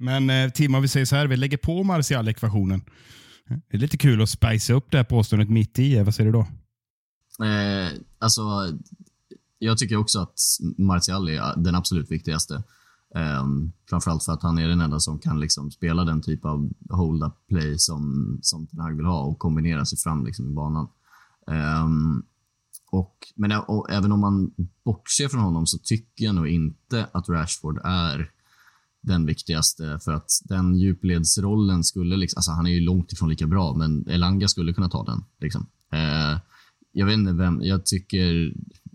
men Tim, om vi säger så här, vi lägger på Martial-ekvationen. Det är lite kul att spicea upp det här påståendet mitt i. Vad säger du då? Eh, alltså, jag tycker också att Martial är den absolut viktigaste. Eh, framförallt för att han är den enda som kan liksom spela den typ av hold-up play som, som Ten Hag vill ha och kombinera sig fram liksom i banan. Eh, och, men och, även om man bortser från honom så tycker jag nog inte att Rashford är den viktigaste för att den djupledsrollen skulle, liksom, alltså han är ju långt ifrån lika bra, men Elanga skulle kunna ta den. Liksom. Eh, jag vet inte vem, jag tycker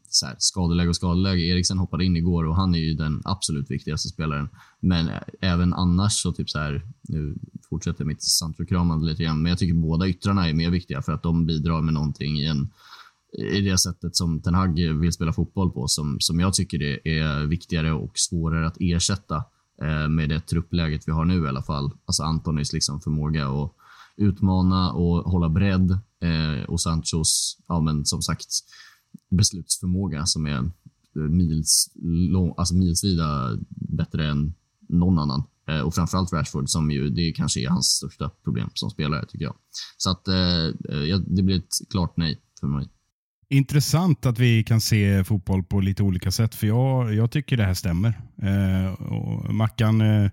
så här, skadeläge och skadeläge. Eriksen hoppade in igår och han är ju den absolut viktigaste spelaren. Men även annars så typ så här, nu fortsätter mitt Sancho-kramande lite grann, men jag tycker båda yttrarna är mer viktiga för att de bidrar med någonting i en i det sättet som Ten Hag vill spela fotboll på, som, som jag tycker är, är viktigare och svårare att ersätta Eh, med det truppläget vi har nu i alla fall. Alltså Antonis liksom förmåga att utmana och hålla bredd eh, och Sanchos, ja men som sagt, beslutsförmåga som är eh, mils, lång, alltså milsvida bättre än någon annan. Eh, och framförallt Rashford som ju, det kanske är hans största problem som spelare tycker jag. Så att eh, eh det blir ett klart nej för mig. Intressant att vi kan se fotboll på lite olika sätt, för jag, jag tycker det här stämmer. Eh, och Mackan, eh,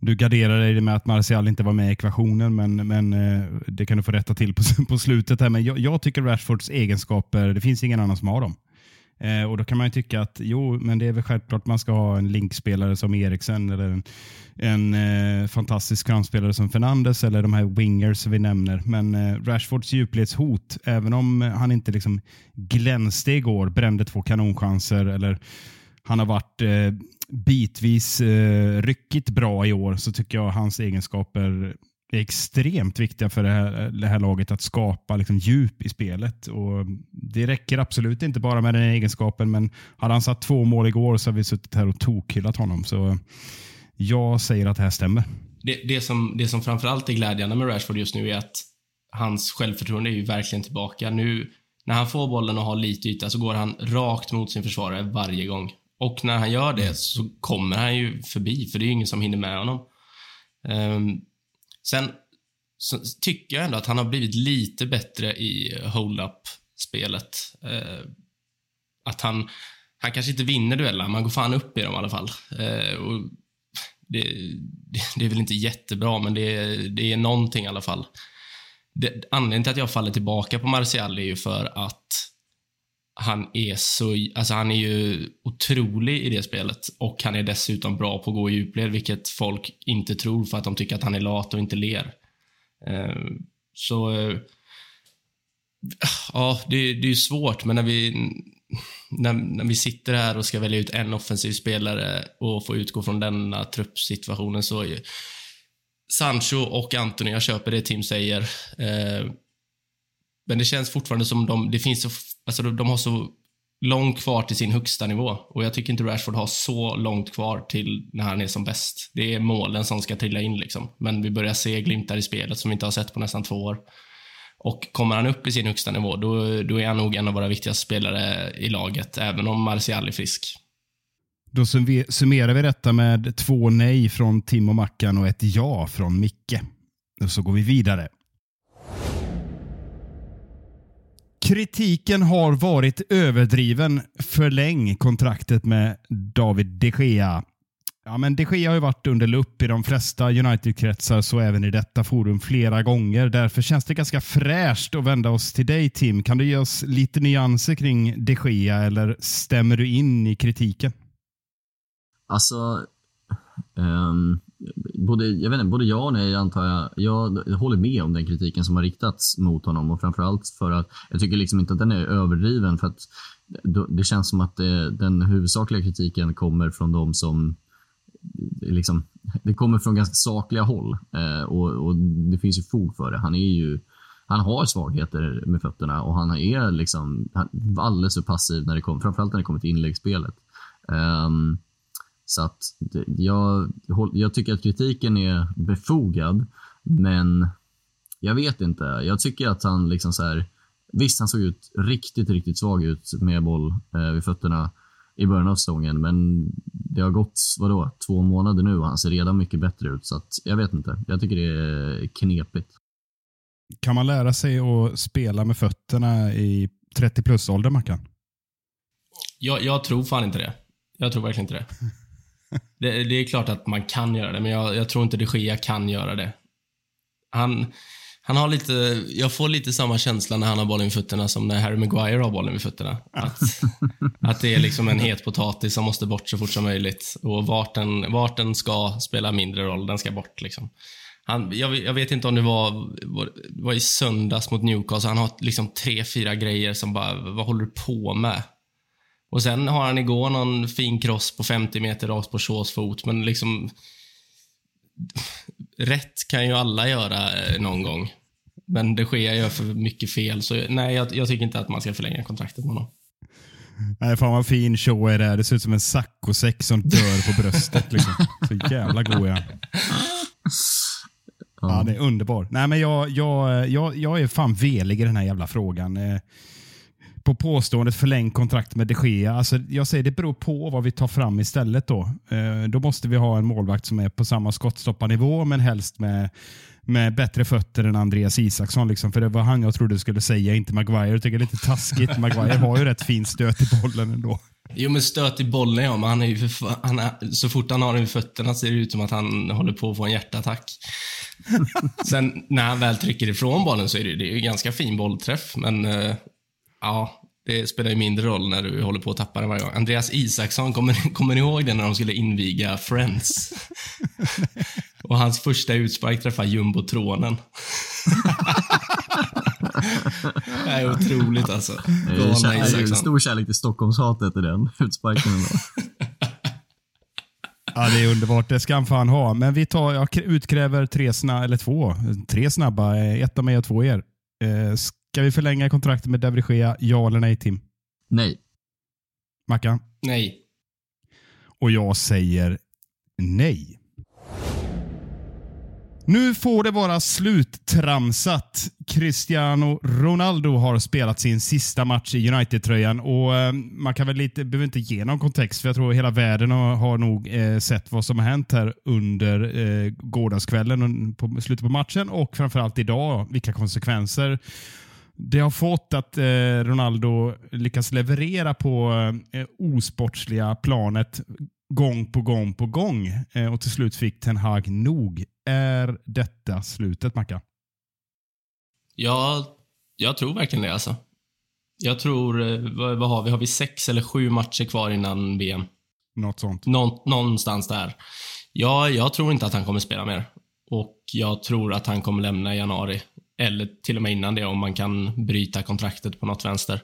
du garderar dig med att Martial inte var med i ekvationen, men, men eh, det kan du få rätta till på, [LAUGHS] på slutet. här. Men jag, jag, tycker Rashfords egenskaper, det finns ingen annan som har dem. Eh, och Då kan man ju tycka att jo, men det är väl självklart man ska ha en linkspelare som Eriksen eller en, en eh, fantastisk framspelare som Fernandes eller de här wingers vi nämner. Men eh, Rashfords djupledshot, även om han inte liksom glänste igår, brände två kanonchanser eller han har varit eh, bitvis eh, ryckigt bra i år så tycker jag hans egenskaper är extremt viktiga för det här, det här laget att skapa liksom, djup i spelet. Och det räcker absolut inte bara med den egenskapen, men hade han satt två mål igår så hade vi suttit här och tokhyllat honom. Så jag säger att det här stämmer. Det, det, som, det som framförallt är glädjande med Rashford just nu är att hans självförtroende är ju verkligen tillbaka. Nu när han får bollen och har lite yta så går han rakt mot sin försvarare varje gång. Och när han gör det så kommer han ju förbi, för det är ju ingen som hinner med honom. Um, sen tycker jag ändå att han har blivit lite bättre i hold-up-spelet. Eh, att han, han kanske inte vinner dueller, men han går fan upp i dem i alla fall. Eh, och det, det, det, är väl inte jättebra, men det, det är någonting i alla fall. Det, anledningen till att jag faller tillbaka på Martial är ju för att han är så, alltså han är ju otrolig i det spelet och han är dessutom bra på att gå i djupled, vilket folk inte tror för att de tycker att han är lat och inte ler. Eh, så, eh, ja, det, det är ju svårt, men när vi, när, när vi sitter här och ska välja ut en offensiv spelare och få utgå från denna truppsituationen så är ju Sancho och Anthony, jag köper det Tim säger. Eh, men det känns fortfarande som de, det finns så, alltså de har så långt kvar till sin högsta nivå. Och jag tycker inte Rashford har så långt kvar till när han är som bäst. Det är målen som ska trilla in liksom. Men vi börjar se glimtar i spelet som vi inte har sett på nästan två år. Och kommer han upp i sin högsta nivå, då, då är han nog en av våra viktigaste spelare i laget, även om Martial är frisk. Då summerar vi detta med två nej från Tim och Mackan och ett ja från Micke. Och så går vi vidare. Kritiken har varit överdriven. Förläng kontraktet med David de Gea. Ja, men de Gea har ju varit under lupp i de flesta United-kretsar, så även i detta forum flera gånger. Därför känns det ganska fräscht att vända oss till dig Tim. Kan du ge oss lite nyanser kring de Gea eller stämmer du in i kritiken? Alltså, um, både, jag vet inte, både ja och nej antar jag. Jag, håller med om den kritiken som har riktats mot honom och framförallt för att jag tycker liksom inte att den är överdriven för att det känns som att det, den huvudsakliga kritiken kommer från de som liksom, det kommer från ganska sakliga håll eh, och, och, det finns ju fog för det. Han är ju han har svagheter med fötterna och han är liksom alldeles för passiv när det kommer, framförallt när det kommer till inläggsspelet. Um, ehm, så att jag, jag tycker att kritiken är befogad, men jag vet inte. Jag tycker att han liksom så här, Visst, han såg ut riktigt, riktigt svag ut med boll eh, vid fötterna i början av säsongen, men det har gått, vadå, två månader nu och han ser redan mycket bättre ut. Så att, jag vet inte. Jag tycker det är knepigt. Kan man lära sig att spela med fötterna i 30 plus-åldern, Mackan? Jag, jag tror fan inte det. Jag tror verkligen inte det. [LAUGHS] Det, det, är klart att man kan göra det, men jag, jag tror inte de Gea kan göra det. Han, Han har lite, jag får lite samma känsla när han har bollen vid fötterna som när Harry Maguire har bollen vid fötterna. Att, att det är liksom en het potatis som måste bort så fort som möjligt. Och vart den, vart den ska spela mindre roll, den ska bort. Liksom. Han, jag, jag, vet inte om det var, var, var i söndags mot Newcastle. Han har liksom tre, fyra grejer som bara, vad håller du på med? Och sen har han igår någon fin cross på 50 meter rakt på Shaws fot, men liksom... Rätt kan ju alla göra eh, någon gång. Men det sker gör för mycket fel, så nej, jag, jag tycker inte att man ska förlänga kontraktet med honom. Nej, fan vad fin show är det. Det ser ut som en saccosäck som dör på bröstet. Liksom. Så jävla god är han. Ja, det är underbar. Nej, men jag, jag, jag, jag är fan velig i den här jävla frågan. Eh, på påståendet förläng kontrakt med de Gea. Alltså, jag säger det beror på vad vi tar fram istället. Då eh, Då måste vi ha en målvakt som är på samma skottstopparnivå, men helst med, med bättre fötter än Andreas Isaksson. Liksom, för det var han jag trodde skulle säga, inte Maguire. Jag tycker det är lite taskigt. [LAUGHS] Maguire har ju rätt fin stöt i bollen ändå. Jo, men stöt i bollen ja, men han är ju för, han är, så fort han har den vid fötterna ser det ut som att han håller på att få en hjärtattack. [LAUGHS] Sen när han väl trycker ifrån bollen så är det, det är ju ganska fin bollträff, men uh, ja, det spelar ju mindre roll när du håller på att tappa den varje gång. Andreas Isaksson, kommer, [LAUGHS] kommer ni ihåg det när de skulle inviga Friends? [LAUGHS] Och hans första utspark träffar jumbotronen. [LAUGHS] det är otroligt alltså. Galna Isaksson. Stor kärlek till Stockholmshatet i den utsparkningen. Ja, det är underbart. Det ska han fan ha. Men vi tar, jag utkräver tre snabba, eller två, tre snabba. Ett av mig och två er. Eh, ska vi förlänga kontraktet med David Gea? Ja eller nej, Tim? Nej. Mackan? Nej. Och jag säger nej. Nu får det vara sluttramsat. Cristiano Ronaldo har spelat sin sista match i United-tröjan och eh, man kan väl lite, behöver inte ge någon kontext för jag tror hela världen har, har nog eh, sett vad som har hänt här under eh, gårdagskvällen, på slutet på matchen och framförallt idag, vilka konsekvenser det har fått att eh, Ronaldo lyckas leverera på eh, osportsliga planet gång på gång på gång eh, och till slut fick Ten Hag nog. Är detta slutet, Macka? Ja, jag tror verkligen det alltså. Jag tror, eh, vad, vad, har vi? Har vi sex eller sju matcher kvar innan VM? Något sånt. Nå, någonstans där. Ja, jag tror inte att han kommer spela mer. Och jag tror att han kommer lämna i januari. Eller till och med innan det om man kan bryta kontraktet på något vänster.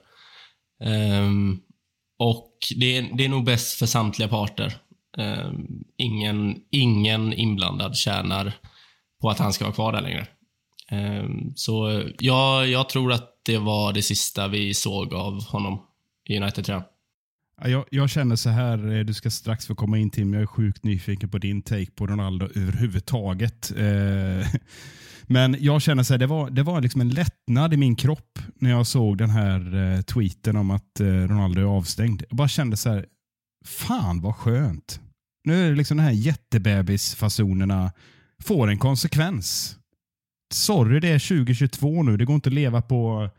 Um, och det är, det är nog bäst för samtliga parter. Um, ingen, ingen inblandad tjänar på att han ska vara kvar där längre. Um, så ja, jag tror att det var det sista vi såg av honom i United, tror jag. Jag, jag känner så här, eh, du ska strax få komma in Tim, jag är sjukt nyfiken på din take på Ronaldo överhuvudtaget. Eh, [LAUGHS] men jag känner så här, det var, det var liksom en lättnad i min kropp när jag såg den här eh, tweeten om att eh, Ronaldo är avstängd. Jag bara kände så här, fan vad skönt. Nu är det liksom de här jättebebisfasonerna får en konsekvens. Sorry, det är 2022 nu. Det går inte att leva på,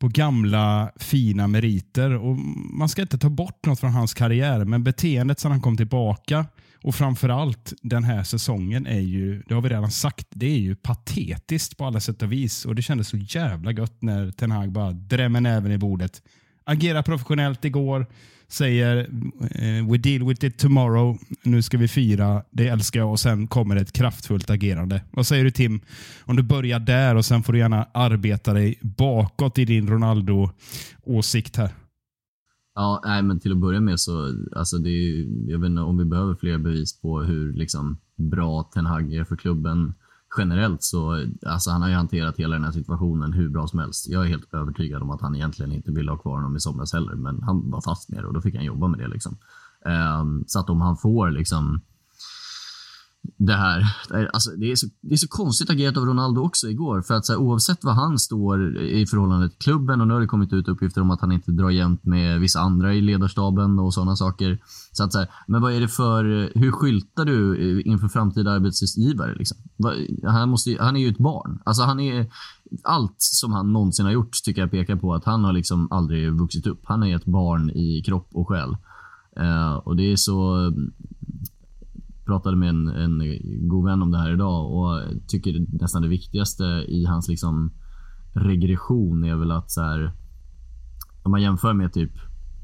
på gamla fina meriter. Och Man ska inte ta bort något från hans karriär, men beteendet sedan han kom tillbaka och framförallt den här säsongen är ju, det har vi redan sagt, det är ju patetiskt på alla sätt och vis. Och det kändes så jävla gött när Ten Hag bara drämmer näven i bordet. Agerar professionellt igår, säger eh, we deal with it tomorrow, nu ska vi fira, det älskar jag och sen kommer ett kraftfullt agerande. Vad säger du Tim? Om du börjar där och sen får du gärna arbeta dig bakåt i din Ronaldo-åsikt här. Ja, nej, men till att börja med så, alltså det är, jag vet inte om vi behöver fler bevis på hur liksom, bra Ten Hag är för klubben generellt så, alltså han har ju hanterat hela den här situationen hur bra som helst. Jag är helt övertygad om att han egentligen inte ville ha kvar honom i somras heller, men han var fast med det och då fick han jobba med det liksom. Um, så att om han får liksom det här. Alltså, det, är så, det är så konstigt agerat av Ronaldo också igår. För att så här, oavsett vad han står i förhållande till klubben och nu har det kommit ut uppgifter om att han inte drar jämnt med vissa andra i ledarstaben och sådana saker. Så att så här, men vad är det för, hur skyltar du eh, inför framtida arbetsgivare liksom? Han, måste, han är ju ett barn. Alltså han är, allt som han någonsin har gjort tycker jag pekar på att han har liksom aldrig vuxit upp. Han är ett barn i kropp och själ. Uh, och det är så pratade med en, en god vän om det här idag och tycker nästan det viktigaste i hans liksom regression är väl att så här, om man jämför med typ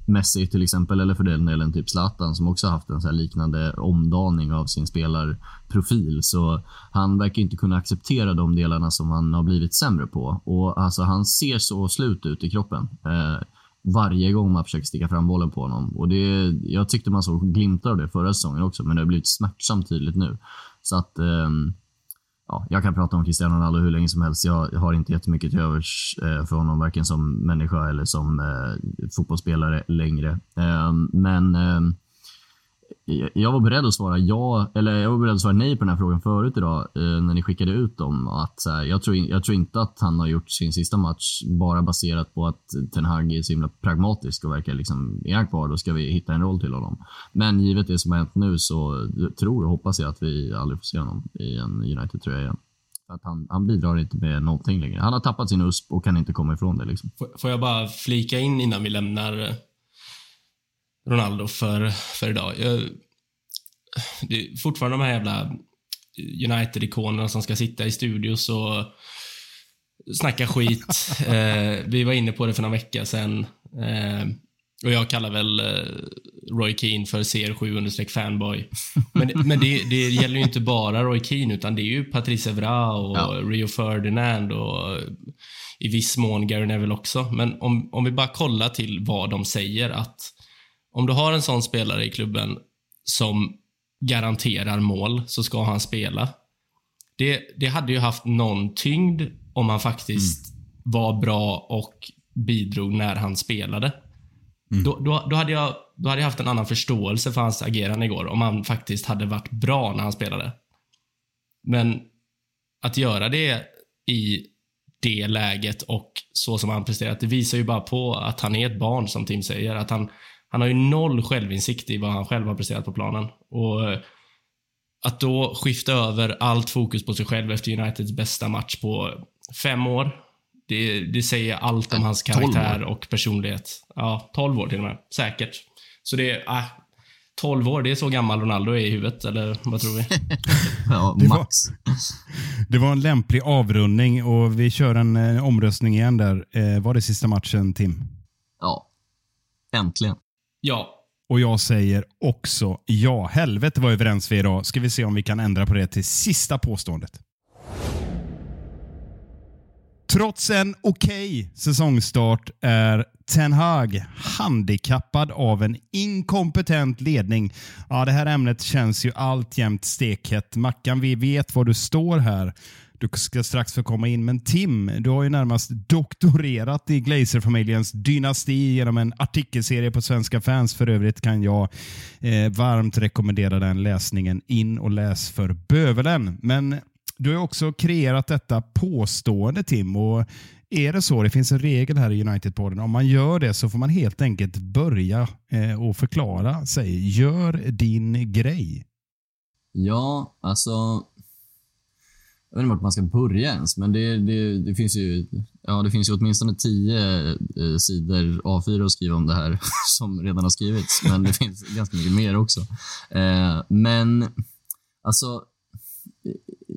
Messi till exempel, eller för den delen typ Zlatan som också haft en så liknande omdaning av sin spelarprofil. Så han verkar inte kunna acceptera de delarna som han har blivit sämre på. Och alltså han ser så slut ut i kroppen. Eh, varje gång man försöker sticka fram bollen på honom. Och det, jag tyckte man såg glimtar av det förra säsongen också, men det har blivit smärtsamt tydligt nu. Så att ehm, ja, jag kan prata om Cristiano Ronaldo hur länge som helst. Jag har inte jättemycket till övers eh, för honom, varken som människa eller som eh, fotbollsspelare längre. Ehm, men ehm, jag var beredd att svara ja, eller jag var beredd att svara nej på den här frågan förut idag eh, när ni skickade ut dem. Att, så här, jag, tror, jag tror inte att han har gjort sin sista match bara baserat på att Ten Hag är så himla pragmatisk och verkar liksom, är han kvar då ska vi hitta en roll till honom. Men givet det som har hänt nu så tror och hoppas jag att vi aldrig får se honom i en United-tröja igen. Att han, han bidrar inte med någonting längre. Han har tappat sin USP och kan inte komma ifrån det. Liksom. Får jag bara flika in innan vi lämnar eh, Ronaldo för, för idag. Jag, det är fortfarande de här jävla United-ikonerna som ska sitta i studios och snacka skit. [LAUGHS] eh, vi var inne på det för några vecka sedan. Eh, och jag kallar väl eh, Roy Keane för CR7-fanboy. Men, men det, det, gäller ju inte bara Roy Keane, utan det är ju Patrice Evra och ja. Rio Ferdinand och i viss mån Gary Neville också. Men om, om vi bara kollar till vad de säger att om du har en sån spelare i klubben som garanterar mål så ska han spela. Det, det hade ju haft någon tyngd om han faktiskt mm. var bra och bidrog när han spelade. Mm. Då, då, då, hade jag, då hade jag haft en annan förståelse för hans agerande igår, om han faktiskt hade varit bra när han spelade. Men att göra det i det läget och så som han presterat, det visar ju bara på att han är ett barn, som Tim säger. Att han, han har ju noll självinsikt i vad han själv har presterat på planen. Och eh, att då skifta över allt fokus på sig själv efter Uniteds bästa match på fem år. Det, det säger allt om hans karaktär och personlighet. Ja, 12 år till och med. Säkert. Så det är, äh, 12 år, det är så gammal Ronaldo är i huvudet, eller vad tror vi? [LAUGHS] ja, det max. Var, det var en lämplig avrundning och vi kör en eh, omröstning igen där. Eh, var det sista matchen, Tim? Ja. Äntligen. Ja. Och jag säger också ja. Helvete vad överens vi är idag. Ska vi se om vi kan ändra på det till sista påståendet. Trots en okej okay säsongstart är Ten Hag handikappad av en inkompetent ledning. Ja, det här ämnet känns ju alltjämt stekhett. Mackan, vi vet var du står här. Du ska strax få komma in, men Tim, du har ju närmast doktorerat i Glazer-familjens dynasti genom en artikelserie på Svenska fans. För övrigt kan jag eh, varmt rekommendera den läsningen. In och läs för bövelen. Men du har också kreerat detta påstående Tim och är det så, det finns en regel här i United-podden, om man gör det så får man helt enkelt börja eh, och förklara sig. Gör din grej. Ja, alltså jag vet inte vart man ska börja ens, men det, det, det, finns, ju, ja, det finns ju åtminstone tio eh, sidor A4 att skriva om det här [LAUGHS] som redan har skrivits, men det finns ganska mycket mer också. Eh, men alltså,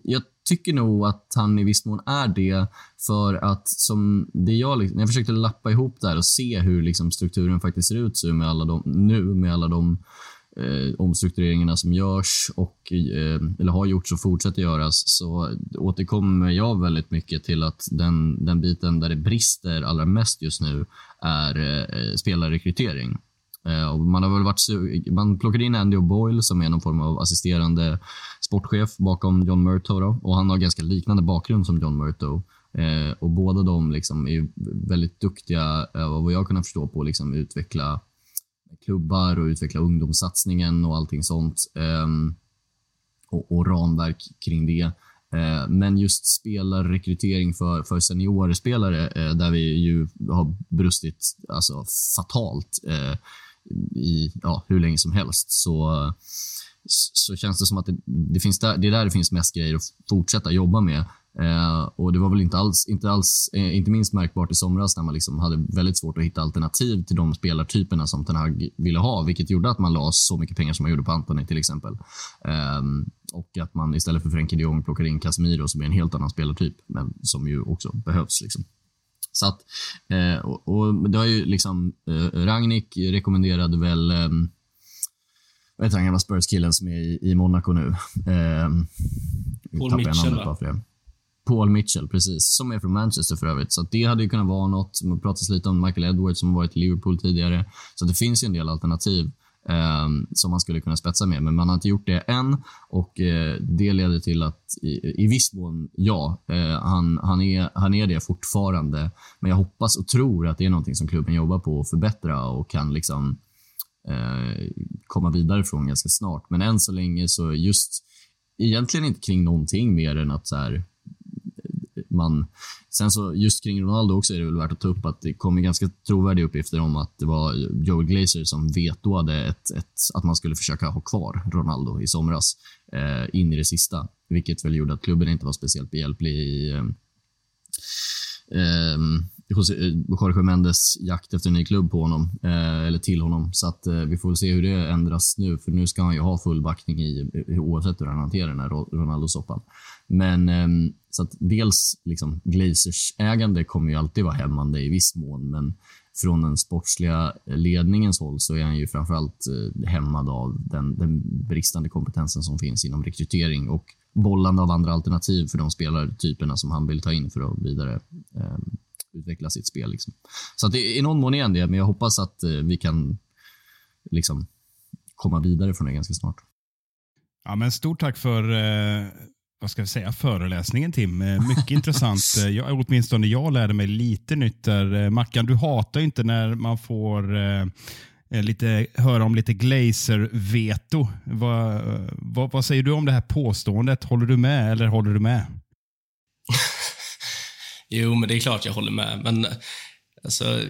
jag tycker nog att han i viss mån är det för att som det jag, liksom, när jag försökte lappa ihop det här och se hur liksom strukturen faktiskt ser ut så med alla de, nu med alla de eh, omstruktureringarna som görs och eh, eller har gjorts och fortsätter göras så återkommer jag väldigt mycket till att den, den biten där det brister allra mest just nu är eh, spelarrekrytering. Eh, och man, har väl varit, man plockade in Andy O'Boyle som är någon form av assisterande sportchef bakom John Murto och han har ganska liknande bakgrund som John Murto. Eh, och båda de liksom är väldigt duktiga, eh, vad jag kunnat förstå, på att liksom utveckla klubbar och utveckla ungdomssatsningen och allting sånt. Ehm, och, och, ramverk kring det. Eh, men just spelarrekrytering för, för seniorspelare, eh, där vi ju har brustit alltså, fatalt. Eh, I ja, hur länge som helst så, så känns det som att det, det, finns där, det är där det finns mest grejer att fortsätta jobba med. Eh, och Det var väl inte alls, inte alls, eh, inte minst märkbart i somras när man liksom hade väldigt svårt att hitta alternativ till de spelartyperna som Ten Hag ville ha, vilket gjorde att man la så mycket pengar som man gjorde på Antoni till exempel. Eh, och att man istället för Frenkie de Jong plockade in Casemiro som är en helt annan spelartyp, men som ju också behövs. Liksom. Så att, eh, och, och, det har ju liksom, eh, Ragnik rekommenderade väl eh, vad heter han gamla Spurs-killen som är i, i Monaco nu? Eh, Paul Mitchell, va? Paul Mitchell, precis. Som är från Manchester för övrigt. Så det hade ju kunnat vara något. Det pratas lite om Michael Edwards som har varit i Liverpool tidigare. Så det finns ju en del alternativ eh, som man skulle kunna spetsa med. Men man har inte gjort det än och eh, det leder till att i, i viss mån, ja, eh, han, han, är, han är det fortfarande. Men jag hoppas och tror att det är någonting som klubben jobbar på att förbättra och kan liksom eh, komma vidare från ganska snart. Men än så länge så just egentligen inte kring någonting mer än att så här, man... Sen så just kring Ronaldo också är det väl värt att ta upp att det kom ganska trovärdiga uppgifter om att det var Joel Glazer som vetoade ett, ett, att man skulle försöka ha kvar Ronaldo i somras eh, in i det sista, vilket väl gjorde att klubben inte var speciellt behjälplig i eh, eh, Eh, Jorge Mendes jakt efter en ny klubb på honom, eh, eller till honom. Så att eh, vi får väl se hur det ändras nu, för nu ska han ju ha full backning i, oavsett hur han hanterar den här Ronaldo-soppan. Men eh, så att dels liksom Glazers ägande kommer ju alltid vara hämmande i viss mån, men från den sportsliga ledningens håll så är han ju framförallt eh, hämmad av den, den bristande kompetensen som finns inom rekrytering och bollande av andra alternativ för de spelartyperna som han vill ta in för att vidare eh, utveckla sitt spel. Liksom. Så att i någon mån är det, men jag hoppas att eh, vi kan liksom, komma vidare från det ganska snart. Ja, men stort tack för eh, vad ska vi säga, föreläsningen Tim. Eh, mycket [LAUGHS] intressant. Jag, åtminstone jag lärde mig lite nytt där. Mackan, du hatar inte när man får eh, lite, höra om lite glazer-veto. Vad, vad, vad, säger du om det här påståendet? Håller du med eller håller du med? Jo, men det är klart jag håller med. Men alltså,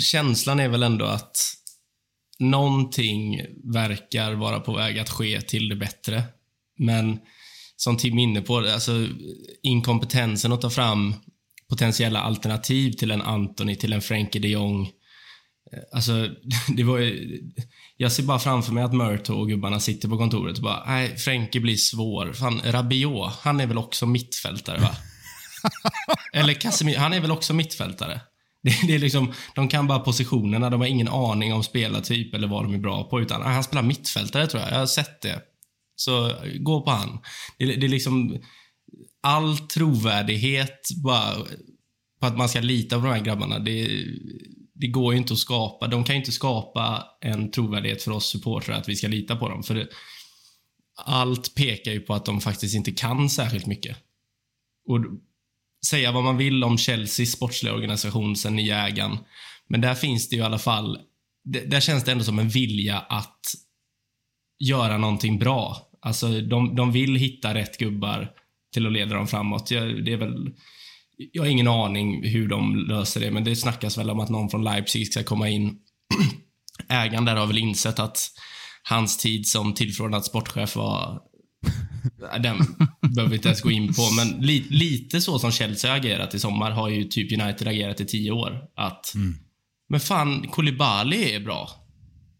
känslan är väl ändå att någonting verkar vara på väg att ske till det bättre. Men som Tim är inne på, alltså inkompetensen att ta fram potentiella alternativ till en Anthony, till en Frenkie de Jong. Eh, alltså, [LAUGHS] det var ju, Jag ser bara framför mig att Murto och gubbarna sitter på kontoret och bara, nej, Frenkie blir svår. Fan, Rabiot, han är väl också mittfältare, va? [LAUGHS] Eller Casemiro, han är väl också mittfältare? Det, det, är liksom, de kan bara positionerna, de har ingen aning om spelartyp eller vad de är bra på. Utan, ah, han spelar mittfältare, tror jag. Jag har sett det. Så gå på han. Det, det är liksom all trovärdighet bara på att man ska lita på de här grabbarna. Det, det går ju inte att skapa. De kan ju inte skapa en trovärdighet för oss supportrar att vi ska lita på dem. För det, allt pekar ju på att de faktiskt inte kan särskilt mycket. Och säga vad man vill om Chelseas sportsliga organisation sen i ägaren. Men där finns det ju i alla fall, där känns det ändå som en vilja att göra någonting bra. Alltså, de, de vill hitta rätt gubbar till att leda dem framåt. Jag, det är väl, jag har ingen aning hur de löser det, men det snackas väl om att någon från Leipzig ska komma in. [CLEARS THROAT] Ägaren där har väl insett att hans tid som tillförordnad sportchef var... Den behöver vi inte ens gå in på, men li, lite så som Chelsea har agerat i sommar har ju typ United agerat i tio år. Att, mm. men fan, Koulibaly är bra.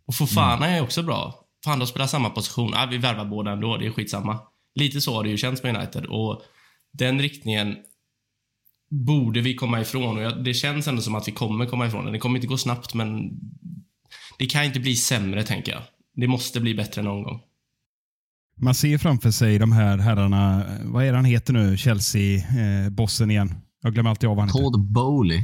Och Fofana mm. är också bra. Fan, de spelar samma position. Ah, vi värvar båda ändå, det är skitsamma. Lite så har det ju känts med United och den riktningen borde vi komma ifrån och det känns ändå som att vi kommer komma ifrån den. Det kommer inte gå snabbt, men det kan inte bli sämre, tänker jag. Det måste bli bättre någon gång. Man ser framför sig de här herrarna, vad är han heter nu, Chelsea-bossen eh, igen? Jag glömmer alltid av vad han heter. Todd Bowley.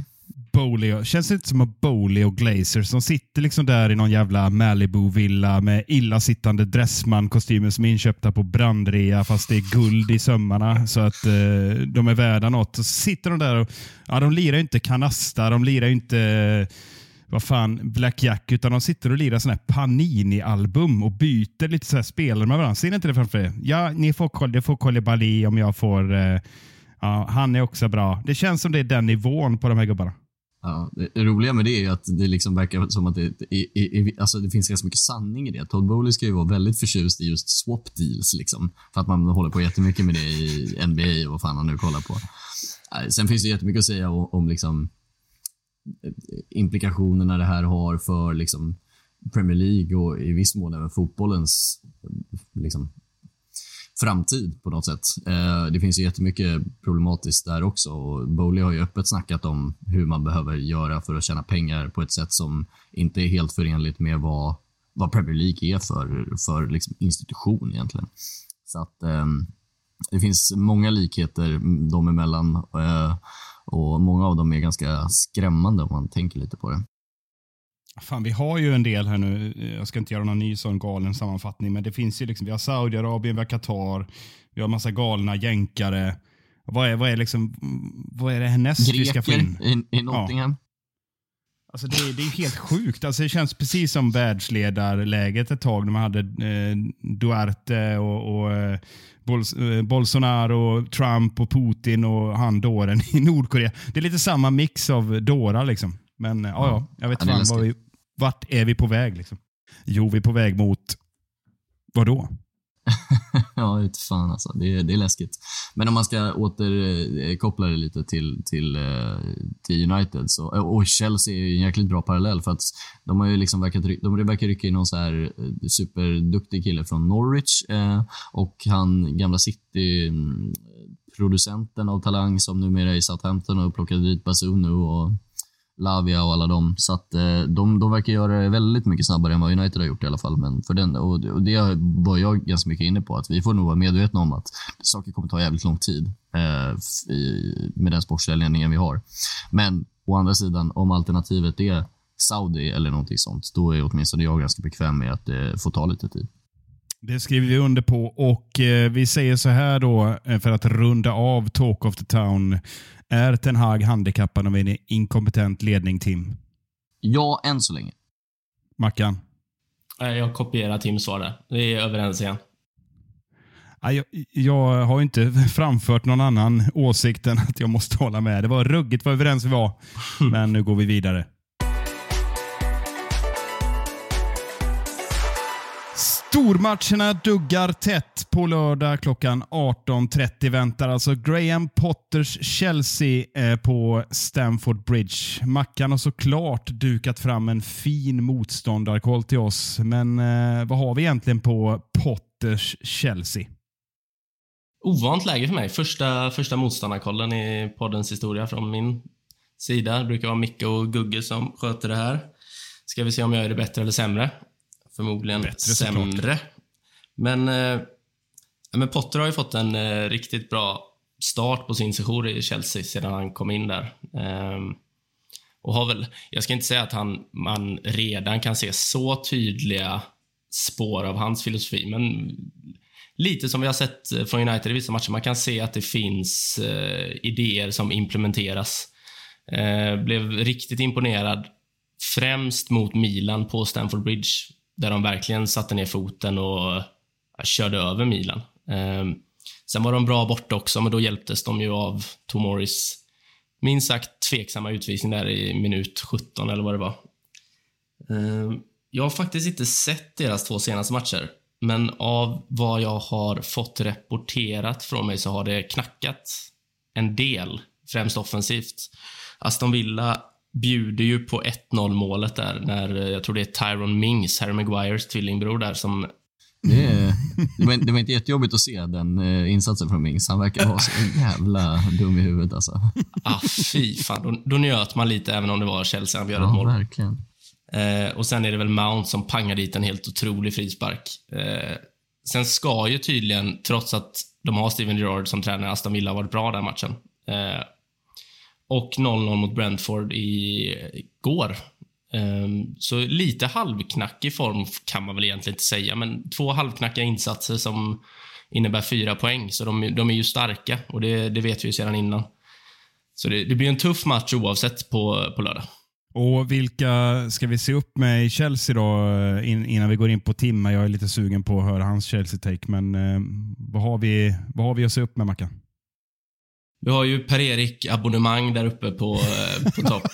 Bowley, känns det inte som att Bowley och Glazers som sitter liksom där i någon jävla Malibu-villa med illasittande Dressman-kostymer som är inköpta på brandrea fast det är guld i sömmarna så att eh, de är värda något. Så sitter de där och ja, de lirar inte kanasta, de lirar inte vad fan, Black Jack, utan de sitter och lirar sådana här Panini-album och byter lite så här spelare med varandra. Ser ni inte det framför er? Ja, ni får, det får om jag får eh, Ja, han är också bra. Det känns som det är den nivån på de här gubbarna. Ja, det roliga med det är att det liksom verkar som att det, i, i, alltså det finns ganska mycket sanning i det. Todd Bowley ska ju vara väldigt förtjust i just swap deals, liksom. För att man håller på jättemycket med det i NBA och vad fan han nu kollar på. Sen finns det jättemycket att säga om, om liksom, implikationerna det här har för liksom, Premier League och i viss mån även fotbollens liksom, framtid på något sätt. Eh, det finns ju jättemycket problematiskt där också och Bowley har ju öppet snackat om hur man behöver göra för att tjäna pengar på ett sätt som inte är helt förenligt med vad, vad Premier League är för, för liksom institution egentligen. Så att eh, det finns många likheter dem emellan eh, och många av dem är ganska skrämmande om man tänker lite på det. Fan, vi har ju en del här nu. Jag ska inte göra någon ny sån galen sammanfattning, men det finns ju liksom, vi har Saudiarabien, vi har Qatar, vi har massa galna jänkare. Vad är, vad är, liksom, vad är det härnäst vi ska få in? i, i Nottingham. Ja. Alltså det, det är helt sjukt. Alltså det känns precis som världsledarläget ett tag när man hade eh, Duarte och, och eh, eh, Bolsonaro, Trump och Putin och han dåren i [LAUGHS] Nordkorea. Det är lite samma mix av dårar liksom. Men ja, ja, jag vet ja, fan vi, vart är vi på väg? Liksom? Jo, vi är på väg mot vad då? [LAUGHS] ja, ut fan alltså. Det är, det är läskigt. Men om man ska återkoppla eh, det lite till, till, eh, till United så, eh, och Chelsea är ju en jäkligt bra parallell för att de har ju liksom verkat, de verkar rycka in någon så här superduktig kille från Norwich och han gamla city-producenten mm, av talang som numera är i Southampton och plockade dit Basunu och Lavia och alla dem. Så att eh, de, de verkar göra det väldigt mycket snabbare än vad United har gjort i alla fall. Men för den, och, och det var jag ganska mycket inne på, att vi får nog vara medvetna om att saker kommer ta jävligt lång tid eh, i, med den sportsliga ledningen vi har. Men å andra sidan, om alternativet är Saudi eller någonting sånt, då är åtminstone jag ganska bekväm med att eh, det får ta lite tid. Det skriver vi under på och eh, vi säger så här då eh, för att runda av Talk of the Town. Är Ten Hag handikappad av en inkompetent ledning, Tim? Ja, än så länge. Mackan? Jag kopierar Tims svar där. Vi är överens igen. Jag, jag har inte [LAUGHS] framfört någon annan åsikt än att jag måste hålla med. Det var ruggigt vad överens vi var. [LAUGHS] Men nu går vi vidare. Stormatcherna duggar tätt på lördag klockan 18.30 väntar alltså Graham Potters Chelsea eh, på Stamford Bridge. Mackan har såklart dukat fram en fin motståndarkoll till oss, men eh, vad har vi egentligen på Potters Chelsea? Ovant läge för mig. Första, första motståndarkollen i poddens historia från min sida. Det brukar vara Micke och Gugge som sköter det här. Ska vi se om jag är det bättre eller sämre förmodligen Bättre, sämre. Såklart. Men, eh, men Potter har ju fått en eh, riktigt bra start på sin sejour i Chelsea sedan han kom in där. Eh, och har väl, jag ska inte säga att han, man redan kan se så tydliga spår av hans filosofi, men lite som vi har sett eh, från United i vissa matcher. Man kan se att det finns eh, idéer som implementeras. Eh, blev riktigt imponerad, främst mot Milan på Stamford Bridge där de verkligen satte ner foten och körde över Milan. Ehm, sen var de bra borta också, men då hjälptes de ju av Tomoris minst sagt tveksamma utvisning där i minut 17 eller vad det var. Ehm, jag har faktiskt inte sett deras två senaste matcher, men av vad jag har fått rapporterat från mig så har det knackat en del, främst offensivt. Aston Villa bjuder ju på 1-0 målet där när eh, jag tror det är Tyron Mings, Harry Maguires tvillingbror där som det, det, var, det var inte jättejobbigt att se den eh, insatsen från Mings. Han verkar vara så jävla dum i huvudet alltså. Ah, fy fan. Då, då njöt man lite även om det var Chelsea han gör ja, ett mål. Verkligen. Eh, och sen är det väl Mount som pangar dit en helt otrolig frispark. Eh, sen ska ju tydligen, trots att de har Steven Gerrard som tränare, Aston Villa varit bra den matchen. Eh, och 0-0 mot Brentford igår. Ehm, så lite halvknackig form kan man väl egentligen inte säga, men två halvknackiga insatser som innebär fyra poäng, så de, de är ju starka och det, det, vet vi ju sedan innan. Så det, det, blir en tuff match oavsett på, på lördag. Och vilka ska vi se upp med i Chelsea då eh, in, innan vi går in på Timme? Jag är lite sugen på att höra hans Chelsea-take, men eh, vad, har vi, vad har vi att se upp med Mackan? Vi har ju Per-Erik abonnemang där uppe på, eh, på topp. [LAUGHS]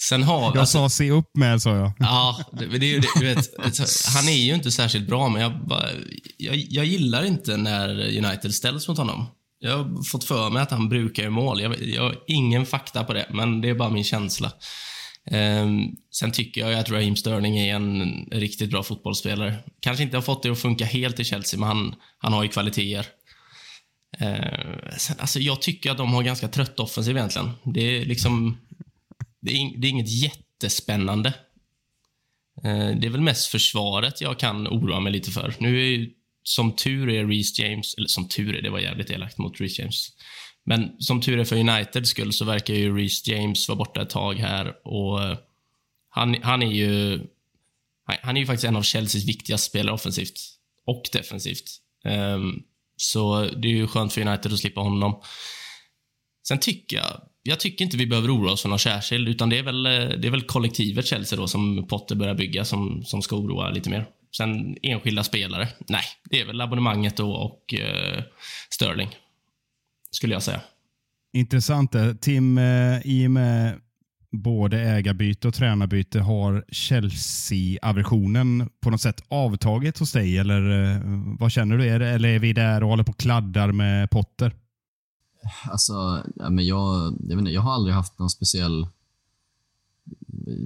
Sen har... Jag alltså- sa se upp med, sa jag. Ja, det, det ju du vet, han är ju inte särskilt bra, men jag, bara, jag, jag gillar inte när United ställs mot honom. Jag har fått för mig att han brukar göra mål. Jag, jag har ingen fakta på det, men det är bara min känsla. Ehm, sen tycker jag att Raheem Sterling är en riktigt bra fotbollsspelare. Kanske inte har fått det att funka helt i Chelsea, men han, han har ju kvaliteter. Eh, sen, alltså jag tycker att de har ganska trött offensiv egentligen. Det är liksom... Det är, det är inget jättespännande. Eh, Det är väl mest försvaret jag kan oroa mig lite för. Nu är ju, som tur är Reece James, eller som tur är, det var jävligt elakt mot Reece James. Men som tur är för Uniteds skull så verkar ju Reece James vara borta ett tag här och eh, han, han är ju han- är ju faktiskt en av Chelseas viktigaste spelare offensivt och defensivt. Ehm, så det är ju skönt för United att slippa honom. Sen tycker jag, jag tycker inte vi behöver oroa oss för någon särskild, utan det är väl, eh, det är väl kollektivet Chelsea då som Potter börjar bygga som, som ska oroa lite mer. Sen enskilda spelare, nej, det är väl abonnemanget då och eh, Sterling, skulle jag säga. Intressant. Tim, eh, i och med både ägarbyte och tränarbyte har Chelsea-aversionen på något sätt avtagit hos dig? Eller eh, vad känner du? Är det, eller är vi där och håller på och kladdar med Potter? Alltså, ja, men jag, jag, vet inte, jag har aldrig haft någon speciell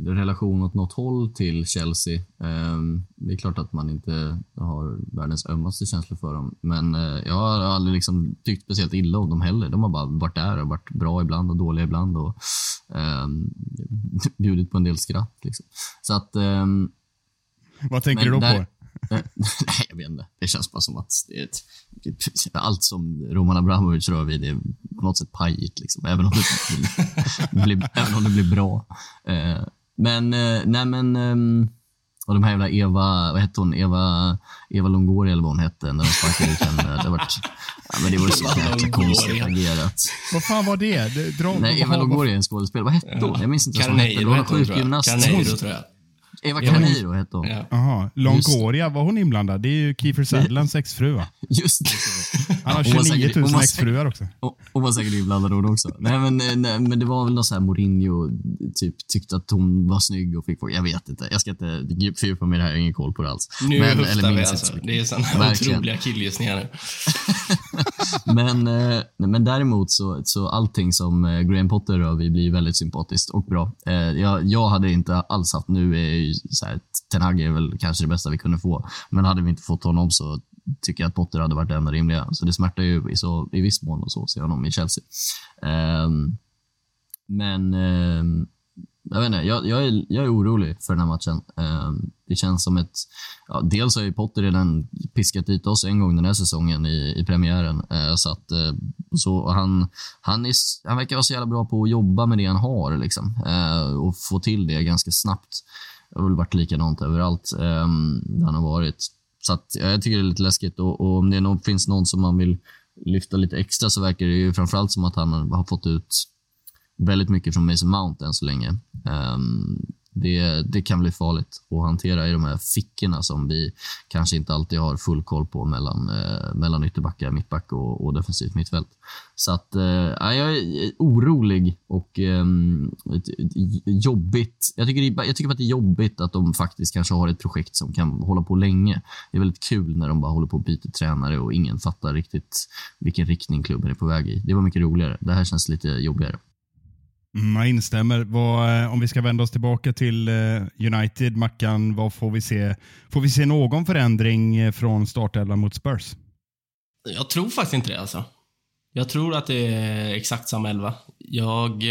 relation åt något håll till Chelsea. Ehm, det är klart att man inte har världens ömmaste känslor för dem, men eh, jag har aldrig liksom tyckt speciellt illa om dem heller. De har bara varit där och varit bra ibland och dåliga ibland och um, [LAUGHS] bjudit på en del skratt. Liksom. Så att ehm, Vad tänker du då där- på? Nej, [LAUGHS] jag vet inte. Det känns bara som att ett, allt som Roman Abramovic rör vid är på något sätt pajigt. Liksom, även, om det [LAUGHS] blir, även om det blir bra. Eh, men, eh, nej men, ehm, och de här jävla Eva, vad hette hon? Eva, Eva Longoria eller vad hon hette när de sparkade ut henne. Det var, ja, men det var så jäkla konstigt agerat. Vad fan var det? det dra, Nej, Eva Longoria är en skådespelare. Vad hette hon? Jag minns inte vad hon hette. Det Carneiro var en hette hon, tror jag. sjukgymnast. Carneiro, tror jag. Eva Carneiro hette hon. Ja. Jaha, Longoria, var hon inblandad? Det är ju Kiefer Sutherlands exfru va? [LAUGHS] Just det. Han har Hon var 29 säkert- hon 000 var säkert- exfruar också. Och, och var säkert inblandad hon också. Nej men, eh, nej, men det var väl någon så här Mourinho typ tyckte att hon var snygg och fick folk. Jag vet inte. Jag ska inte djup- fördjupa mig i det här. Jag har ingen koll på det alls. Nu men, höftar vi alltså. Det är sådana Verkligen. otroliga killgissningar nu. [LAUGHS] men, eh, nej, men däremot så, så allting som eh, Graham Potter rör vid blir väldigt sympatiskt och bra. Jag, jag hade inte alls haft, nu är ju så här, Ten Hag är väl kanske det bästa vi kunde få, men hade vi inte fått honom så tycker jag att Potter hade varit det enda rimliga. Så det smärtar ju i, så, i viss mån och så, se honom i Chelsea. Um, men um, jag vet inte, jag, jag, är, jag är orolig för den här matchen. Um, det känns som ett... Ja, dels har ju Potter redan piskat dit oss en gång den här säsongen i, i premiären. Uh, så att, uh, så han, han, är, han verkar vara så jävla bra på att jobba med det han har liksom, uh, och få till det ganska snabbt. Det har väl varit likadant överallt eh, där han har varit. Så att, ja, jag tycker det är lite läskigt och, och om det någon, finns någon som man vill lyfta lite extra så verkar det ju framförallt som att han har fått ut väldigt mycket från Mason Mount än så länge. Ehm, det, det kan bli farligt att hantera i de här fickorna som vi kanske inte alltid har full koll på mellan, eh, mellan ytterbackar, mittback och, och defensivt mittfält. Så att, eh, jag är orolig och eh, jobbigt. Jag tycker, det, jag tycker att det är jobbigt att de faktiskt kanske har ett projekt som kan hålla på länge. Det är väldigt kul när de bara håller på och byter tränare och ingen fattar riktigt vilken riktning klubben är på väg i. Det var mycket roligare. Det här känns lite jobbigare. Mm, jag instämmer. Vad, eh, om vi ska vända oss tillbaka till eh, United, Mackan, vad får vi se? Får vi se någon förändring eh, från startelvan mot Spurs? Jag tror faktiskt inte det alltså. Jag tror att det är exakt samma elva. Jag,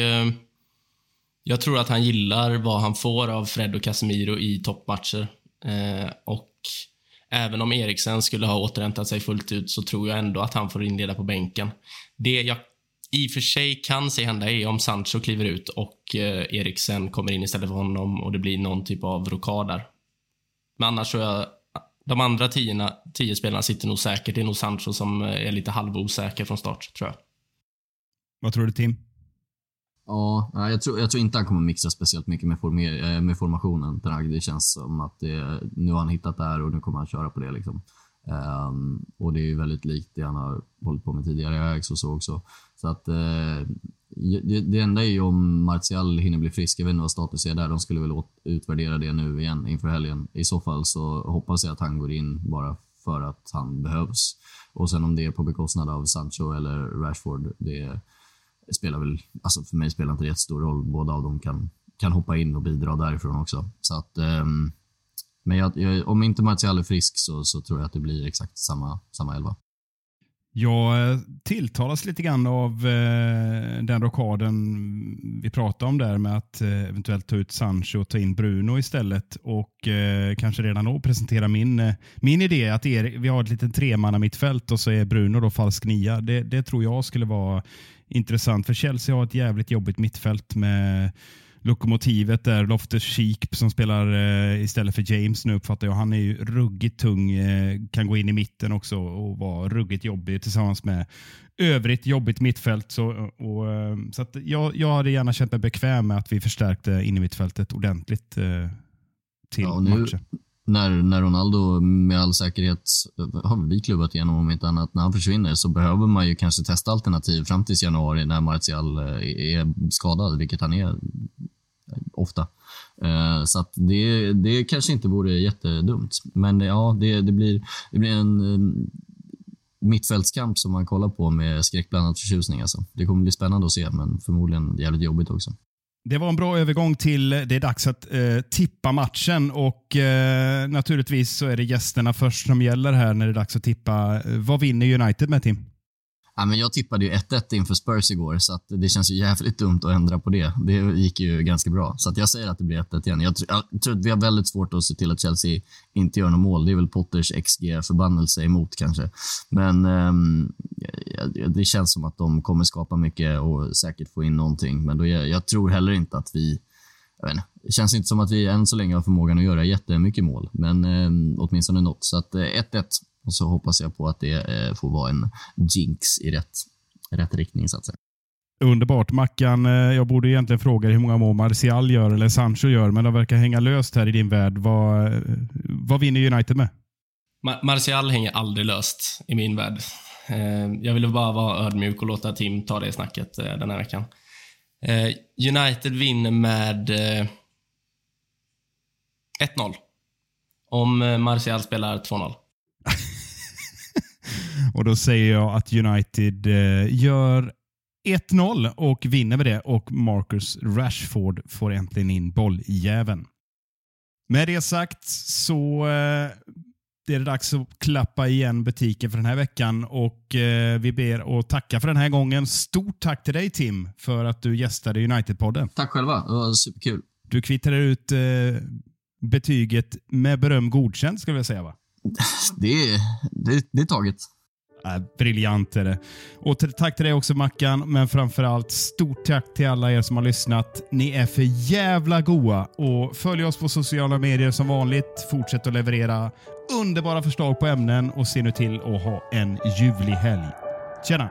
jag tror att han gillar vad han får av Fred och Casemiro i toppmatcher. Och även om Eriksen skulle ha återhämtat sig fullt ut så tror jag ändå att han får inleda på bänken. Det jag i och för sig kan se hända är om Sancho kliver ut och eh, Eriksen kommer in istället för honom och det blir någon typ av rockad där. Men annars tror jag de andra tio, tio spelarna sitter nog säkert. Det är nog Sancho som eh, är lite halvosäker från start, tror jag. Vad tror du Tim? Ja, jag tror, jag tror inte han kommer mixa speciellt mycket med, former, eh, med formationen. Det känns som att det, nu har han hittat det här och nu kommer han köra på det. Liksom. Um, och det är ju väldigt likt det han har hållit på med tidigare i Ajax och så också. Så att uh, det, det, enda är ju om Martial hinner bli frisk. Jag vet inte vad status är där. De skulle väl utvärdera det nu igen inför helgen. I så fall så hoppas jag att han går in bara för att han behövs. Och sen om det är på bekostnad av Sancho eller Rashford, det spelar väl, alltså för mig spelar inte det jättestor roll. Båda av dem kan, kan hoppa in och bidra därifrån också. Så att, um, men jag, jag, om inte Martial är frisk så, så tror jag att det blir exakt samma, samma elva. Jag eh, tilltalas lite grann av eh, den rockaden vi pratade om där med att eh, eventuellt ta ut Sancho och ta in Bruno istället och eh, kanske redan då presentera min, eh, min idé att er, vi har ett litet tremanna mittfält och så är Bruno då falsk nia. Det, det tror jag skulle vara intressant för Chelsea har ett jävligt jobbigt mittfält med lokomotivet där, Loftus Cheek som spelar eh, istället för James nu uppfattar jag. Han är ju ruggigt tung, eh, kan gå in i mitten också och vara ruggigt jobbig tillsammans med övrigt jobbigt mittfält. Så, och, eh, så jag, jag hade gärna känt mig bekväm med att vi förstärkte in i mittfältet ordentligt eh, till ja, nu, matchen. När, när Ronaldo med all säkerhet, eh, har vi klubbat igenom om inte annat, när han försvinner så behöver man ju kanske testa alternativ fram till januari när Martial eh, är skadad, vilket han är eh, ofta. Så att det, det kanske inte vore jättedumt. Men ja, det, det, blir, det blir en mittfältskamp som man kollar på med skräckblandad förtjusning. Alltså. Det kommer bli spännande att se, men förmodligen jävligt jobbigt också. Det var en bra övergång till det är dags att eh, tippa matchen och eh, naturligtvis så är det gästerna först som gäller här när det är dags att tippa. Eh, vad vinner United med Tim? Ja, men jag tippade ju 1-1 inför Spurs igår, så att det känns ju jävligt dumt att ändra på det. Det gick ju ganska bra. Så att jag säger att det blir 1-1 igen. Jag, jag, tror att vi har väldigt svårt att se till att Chelsea inte gör något mål. Det är väl Potters XG-förbannelse emot kanske. Men um, det känns som att de kommer skapa mycket och säkert få in någonting. Men då, jag, jag tror heller inte att vi jag vet inte, det känns inte som att vi än så länge har förmågan att göra jättemycket mål, men eh, åtminstone något. Så att eh, 1-1 och så hoppas jag på att det eh, får vara en jinx i rätt, rätt riktning så att säga. Underbart. Mackan, eh, jag borde egentligen fråga hur många mål Martial gör eller Sancho gör, men de verkar hänga löst här i din värld. Vad, eh, vad vinner United med? Martial hänger aldrig löst i min värld. Jag ville bara vara ödmjuk och låta Tim ta det snacket den här veckan. United vinner med 1-0. Om Martial spelar 2-0. Och Då säger jag att United eh, gör 1-0 och vinner med det och Marcus Rashford får äntligen in bolljäveln. Med det sagt så eh, det är det dags att klappa igen butiken för den här veckan och eh, vi ber att tacka för den här gången. Stort tack till dig Tim för att du gästade United-podden. Tack själva, det var superkul. Du kvittrade ut eh, betyget med beröm godkänt skulle jag säga va? Det, det, det är taget är briljant är det. Och tack till dig också Mackan, men framförallt stort tack till alla er som har lyssnat. Ni är för jävla goa och följ oss på sociala medier som vanligt. Fortsätt att leverera underbara förslag på ämnen och se nu till att ha en ljuvlig helg. Tjena!